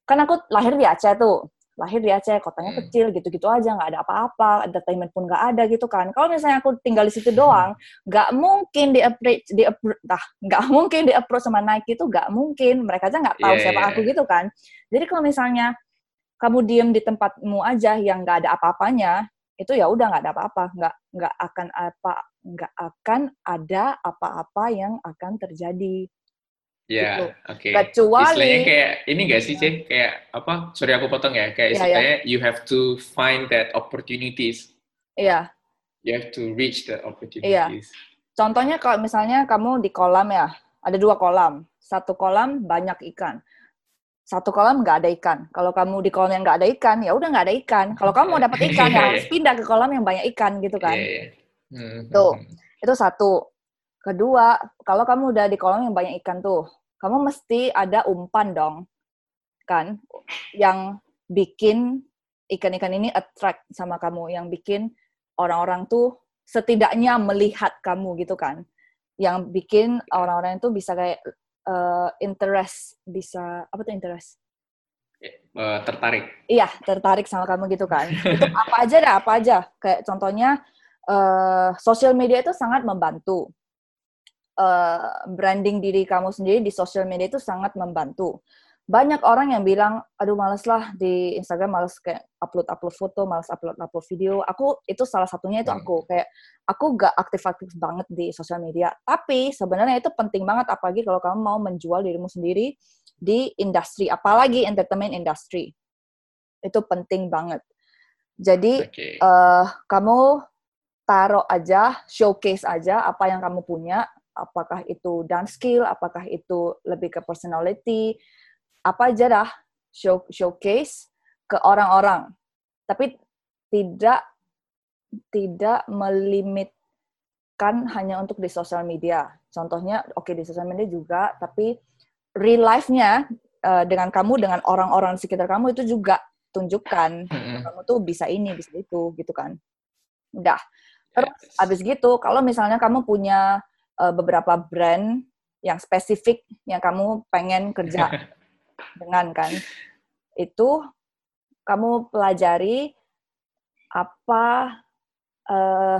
kan aku lahir di Aceh tuh, lahir di Aceh, kotanya Hmm. kecil, gitu-gitu aja, nggak ada apa-apa, entertainment pun nggak ada gitu kan. Kalau misalnya aku tinggal di situ doang, nggak mungkin di approach, di dah, nggak mungkin di approach sama Nike itu nggak mungkin. Mereka aja nggak tahu Iya, siapa iya, aku iya. gitu kan. Jadi kalau misalnya kamu diem di tempatmu aja yang nggak ada apa-apanya, itu ya udah nggak ada apa-apa, nggak nggak akan apa nggak akan ada apa-apa yang akan terjadi. Ya, Gitu. oke. Kecuali- Istilahnya kayak ini nggak sih, Cek? Kayak apa? Sorry aku potong ya. Kayak Iya, istilahnya you have to find that opportunities. Iya. You have to reach the opportunities. Contohnya kalau misalnya kamu di kolam ya, ada dua kolam. Satu kolam banyak ikan. Satu kolam nggak ada ikan. Kalau kamu di kolam yang nggak ada ikan, ya udah nggak ada ikan. Kalau kamu mau dapat ikan, ya Iya, harus iya. pindah ke kolam yang banyak ikan gitu kan. Iya, iya. Hmm, Tuh. hmm. Itu satu. Kedua, kalau kamu udah di kolam yang banyak ikan tuh, kamu mesti ada umpan dong. Kan? Yang bikin ikan-ikan ini attract sama kamu, yang bikin orang-orang tuh setidaknya melihat kamu gitu kan. Yang bikin orang-orang itu bisa kayak eh, interest, bisa apa tuh interest? Eh, tertarik. Iya, tertarik sama kamu gitu kan. itu apa aja dah, apa aja. Kayak contohnya, eh sosial media itu sangat membantu. Eh, branding diri kamu sendiri di sosial media itu sangat membantu. Banyak orang yang bilang, aduh males lah di Instagram, males kayak upload-upload foto, males upload-upload video. Aku, itu salah satunya itu Hmm. aku. Kayak, aku gak aktif-aktif banget di sosial media. Tapi sebenarnya itu penting banget, apalagi kalau kamu mau menjual dirimu sendiri di industri, apalagi entertainment industry. Itu penting banget. Jadi, Oke. eh kamu taruh aja, showcase aja apa yang kamu punya, apakah itu dance skill, apakah itu lebih ke personality, apa aja dah show, showcase ke orang-orang. Tapi tidak tidak melimitkan hanya untuk di sosial media. Contohnya, oke di sosial media juga, tapi real life-nya eh, dengan kamu, dengan orang-orang di sekitar kamu itu juga tunjukkan kamu tuh bisa ini, bisa itu, gitu kan. Udah. Terus yes. abis gitu, kalau misalnya kamu punya uh, beberapa brand yang spesifik yang kamu pengen kerja dengan kan, itu kamu pelajari apa uh,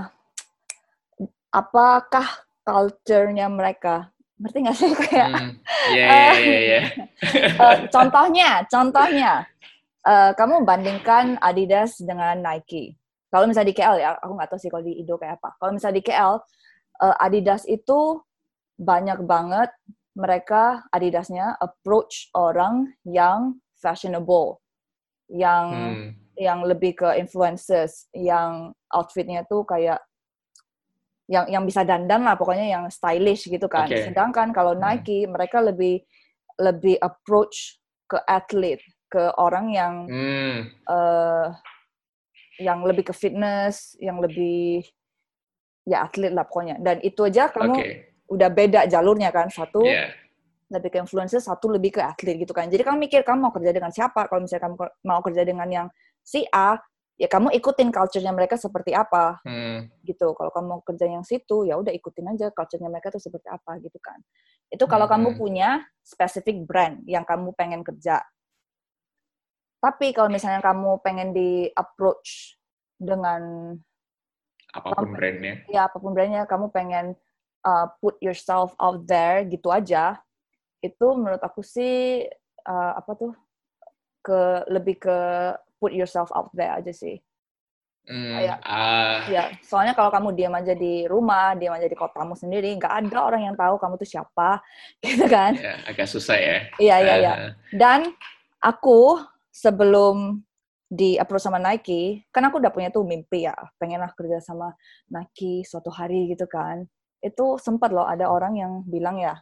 apakah culture-nya mereka. Ngerti nggak sih kayak Hmm, iya, iya, iya. Eh, contohnya, contohnya, eh, kamu bandingkan Adidas dengan Nike. Kalau misalnya di KL ya, aku nggak tahu sih kalau di Indo kayak apa. Kalau misalnya di KL, eh, Adidas itu banyak banget mereka Adidasnya approach orang yang fashionable, yang Hmm, yang lebih ke influencers, yang outfitnya tuh kayak yang yang bisa dandan lah pokoknya yang stylish gitu kan. Oke. Sedangkan kalau Hmm. Nike mereka lebih lebih approach ke atlet, ke orang yang hmm. eh yang lebih ke fitness, yang lebih ya atlet lah pokoknya. Dan itu aja kamu Oke. udah beda jalurnya kan. Satu Iya. lebih ke influencer, satu lebih ke atlet gitu kan. Jadi kamu mikir kamu mau kerja dengan siapa? Kalau misalnya kamu mau kerja dengan yang si A, ya kamu ikutin culture-nya mereka seperti apa Hmm, gitu. Kalau kamu mau kerja yang situ, ya udah ikutin aja culture-nya mereka tuh seperti apa gitu kan. Itu kalau kamu Mhm. punya specific brand yang kamu pengen kerja. Tapi kalau misalnya kamu pengen di approach dengan apa pun brandnya. ya apa pun brandnya, kamu pengen uh, put yourself out there gitu aja, itu menurut aku sih uh, apa tuh ke lebih ke put yourself out there aja sih. Kayak- ah, Ya, soalnya kalau kamu diam aja di rumah, diam aja di kotamu sendiri, nggak ada orang yang tahu kamu tuh siapa, gitu kan? ya, agak susah ya. Iya, iya, iya. Ah, Dan aku sebelum di approach sama Nike, kan aku udah punya tuh mimpi ya, pengen lah kerja sama Nike suatu hari gitu kan. Itu sempat loh ada orang yang bilang ya,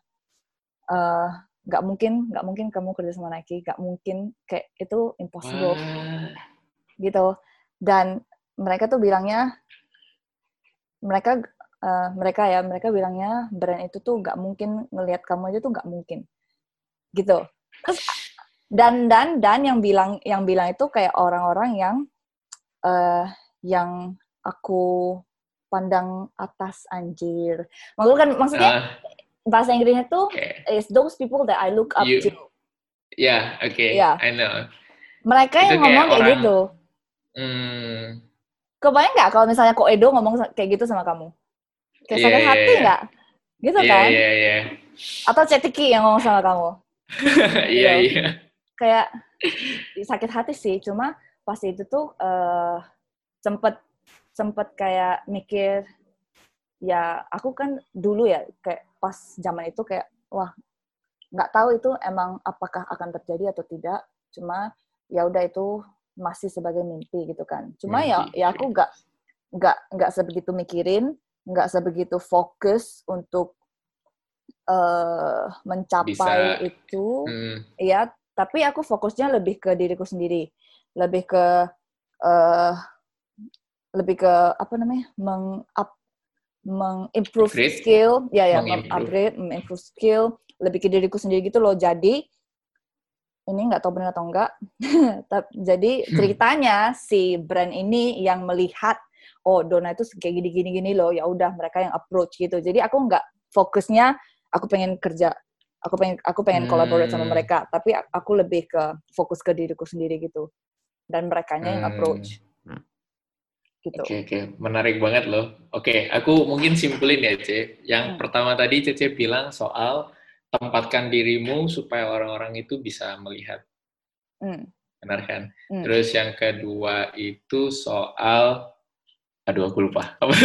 eh, nggak mungkin, nggak mungkin kamu kerja sama Nike, nggak mungkin, kayak itu impossible gitu. Dan mereka tuh bilangnya, mereka eh, mereka ya, mereka bilangnya brand itu tuh nggak mungkin ngelihat kamu aja tuh nggak mungkin, gitu. Terus dan dan dan yang bilang yang bilang itu kayak orang-orang yang eh yang aku pandang atas anjir. Maksudnya kan maksudnya ah, bahasa Inggrisnya tuh Oke. is those people that I look up You- to. Ya, oke. Iya. I know. Mereka Itu yang kayak ngomong kayak orang- gitu. Hmm, Kebayang nggak kalau misalnya Ko Edo ngomong kayak gitu sama kamu? Kayak Iya, sakit iya, hati nggak? Gitu iya, kan? iya, iya. Atau Cetiki yang ngomong sama kamu? Iya, iya. Kayak sakit hati sih. Cuma pas itu tuh eh sempet sempet kayak mikir ya aku kan dulu ya kayak pas zaman itu kayak wah nggak tahu itu emang apakah akan terjadi atau tidak cuma ya udah itu masih sebagai mimpi gitu kan cuma ya Mimpi, ya aku nggak nggak nggak sebegitu mikirin nggak sebegitu fokus untuk eh mencapai Bisa. itu Hmm, Iya, tapi aku fokusnya lebih ke diriku sendiri, lebih ke eh lebih ke apa namanya, meng up, mengimprove Upgrade. skill, ya ya, Mengimprove. upgrade, mengimprove skill, lebih ke diriku sendiri gitu loh. Jadi ini nggak tahu benar atau enggak, jadi Hmm. ceritanya si brand ini yang melihat oh Dona itu kayak gini gini gini loh, ya udah mereka yang approach gitu. Jadi aku nggak fokusnya aku pengen kerja aku pengen aku pengen collaborate sama Hmm. mereka tapi aku lebih ke fokus ke diriku sendiri gitu dan mereka yang Hmm. approach gitu Oke, oke. Menarik banget loh. Oke, aku mungkin simpulin ya, Ce. Yang Hmm. pertama tadi Cece bilang soal tempatkan dirimu supaya orang-orang itu bisa melihat. Hmm, Benar kan? hmm. Terus yang kedua itu soal aduh aku lupa. Apa?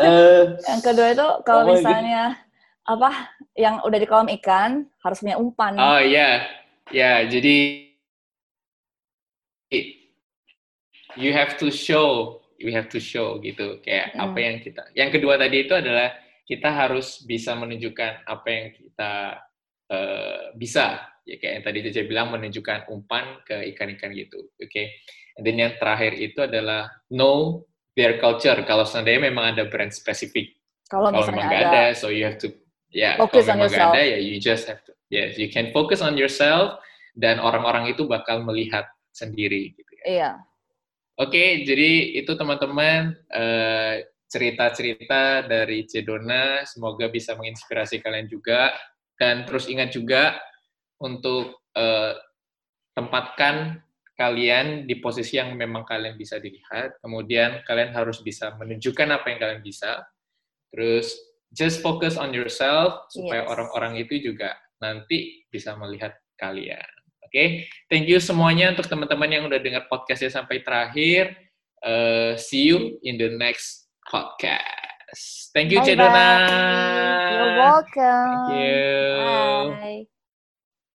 Eh, yang kedua itu kalau Oh my God. Apa yang udah di kolam ikan harus punya umpan oh iya. Ya, jadi you have to show, you have to show gitu. Kayak Hmm. apa yang kita. Yang kedua tadi itu adalah kita harus bisa menunjukkan apa yang kita eh, bisa. Ya kayak yang tadi Cece bilang menunjukkan umpan ke ikan-ikan gitu. Oke. Dan yang terakhir itu adalah know their culture. Kalau seandainya memang ada brand spesifik. kalau memang nggak ada, ada, so you have to ya Focus kalau on yourself. ada ya you just have to yes you can focus on yourself dan orang-orang itu bakal melihat sendiri gitu ya. iya Oke, jadi itu teman-teman eh, cerita-cerita dari Cedona semoga bisa menginspirasi kalian juga dan terus ingat juga untuk eh, tempatkan kalian di posisi yang memang kalian bisa dilihat. Kemudian kalian harus bisa menunjukkan apa yang kalian bisa. Terus just focus on yourself supaya Yes. orang-orang itu juga nanti bisa melihat kalian. Oke, thank you semuanya untuk teman-teman yang udah dengar podcastnya sampai terakhir. Eh, see you in the next podcast. Thank you. Cedona. you're welcome Thank you. bye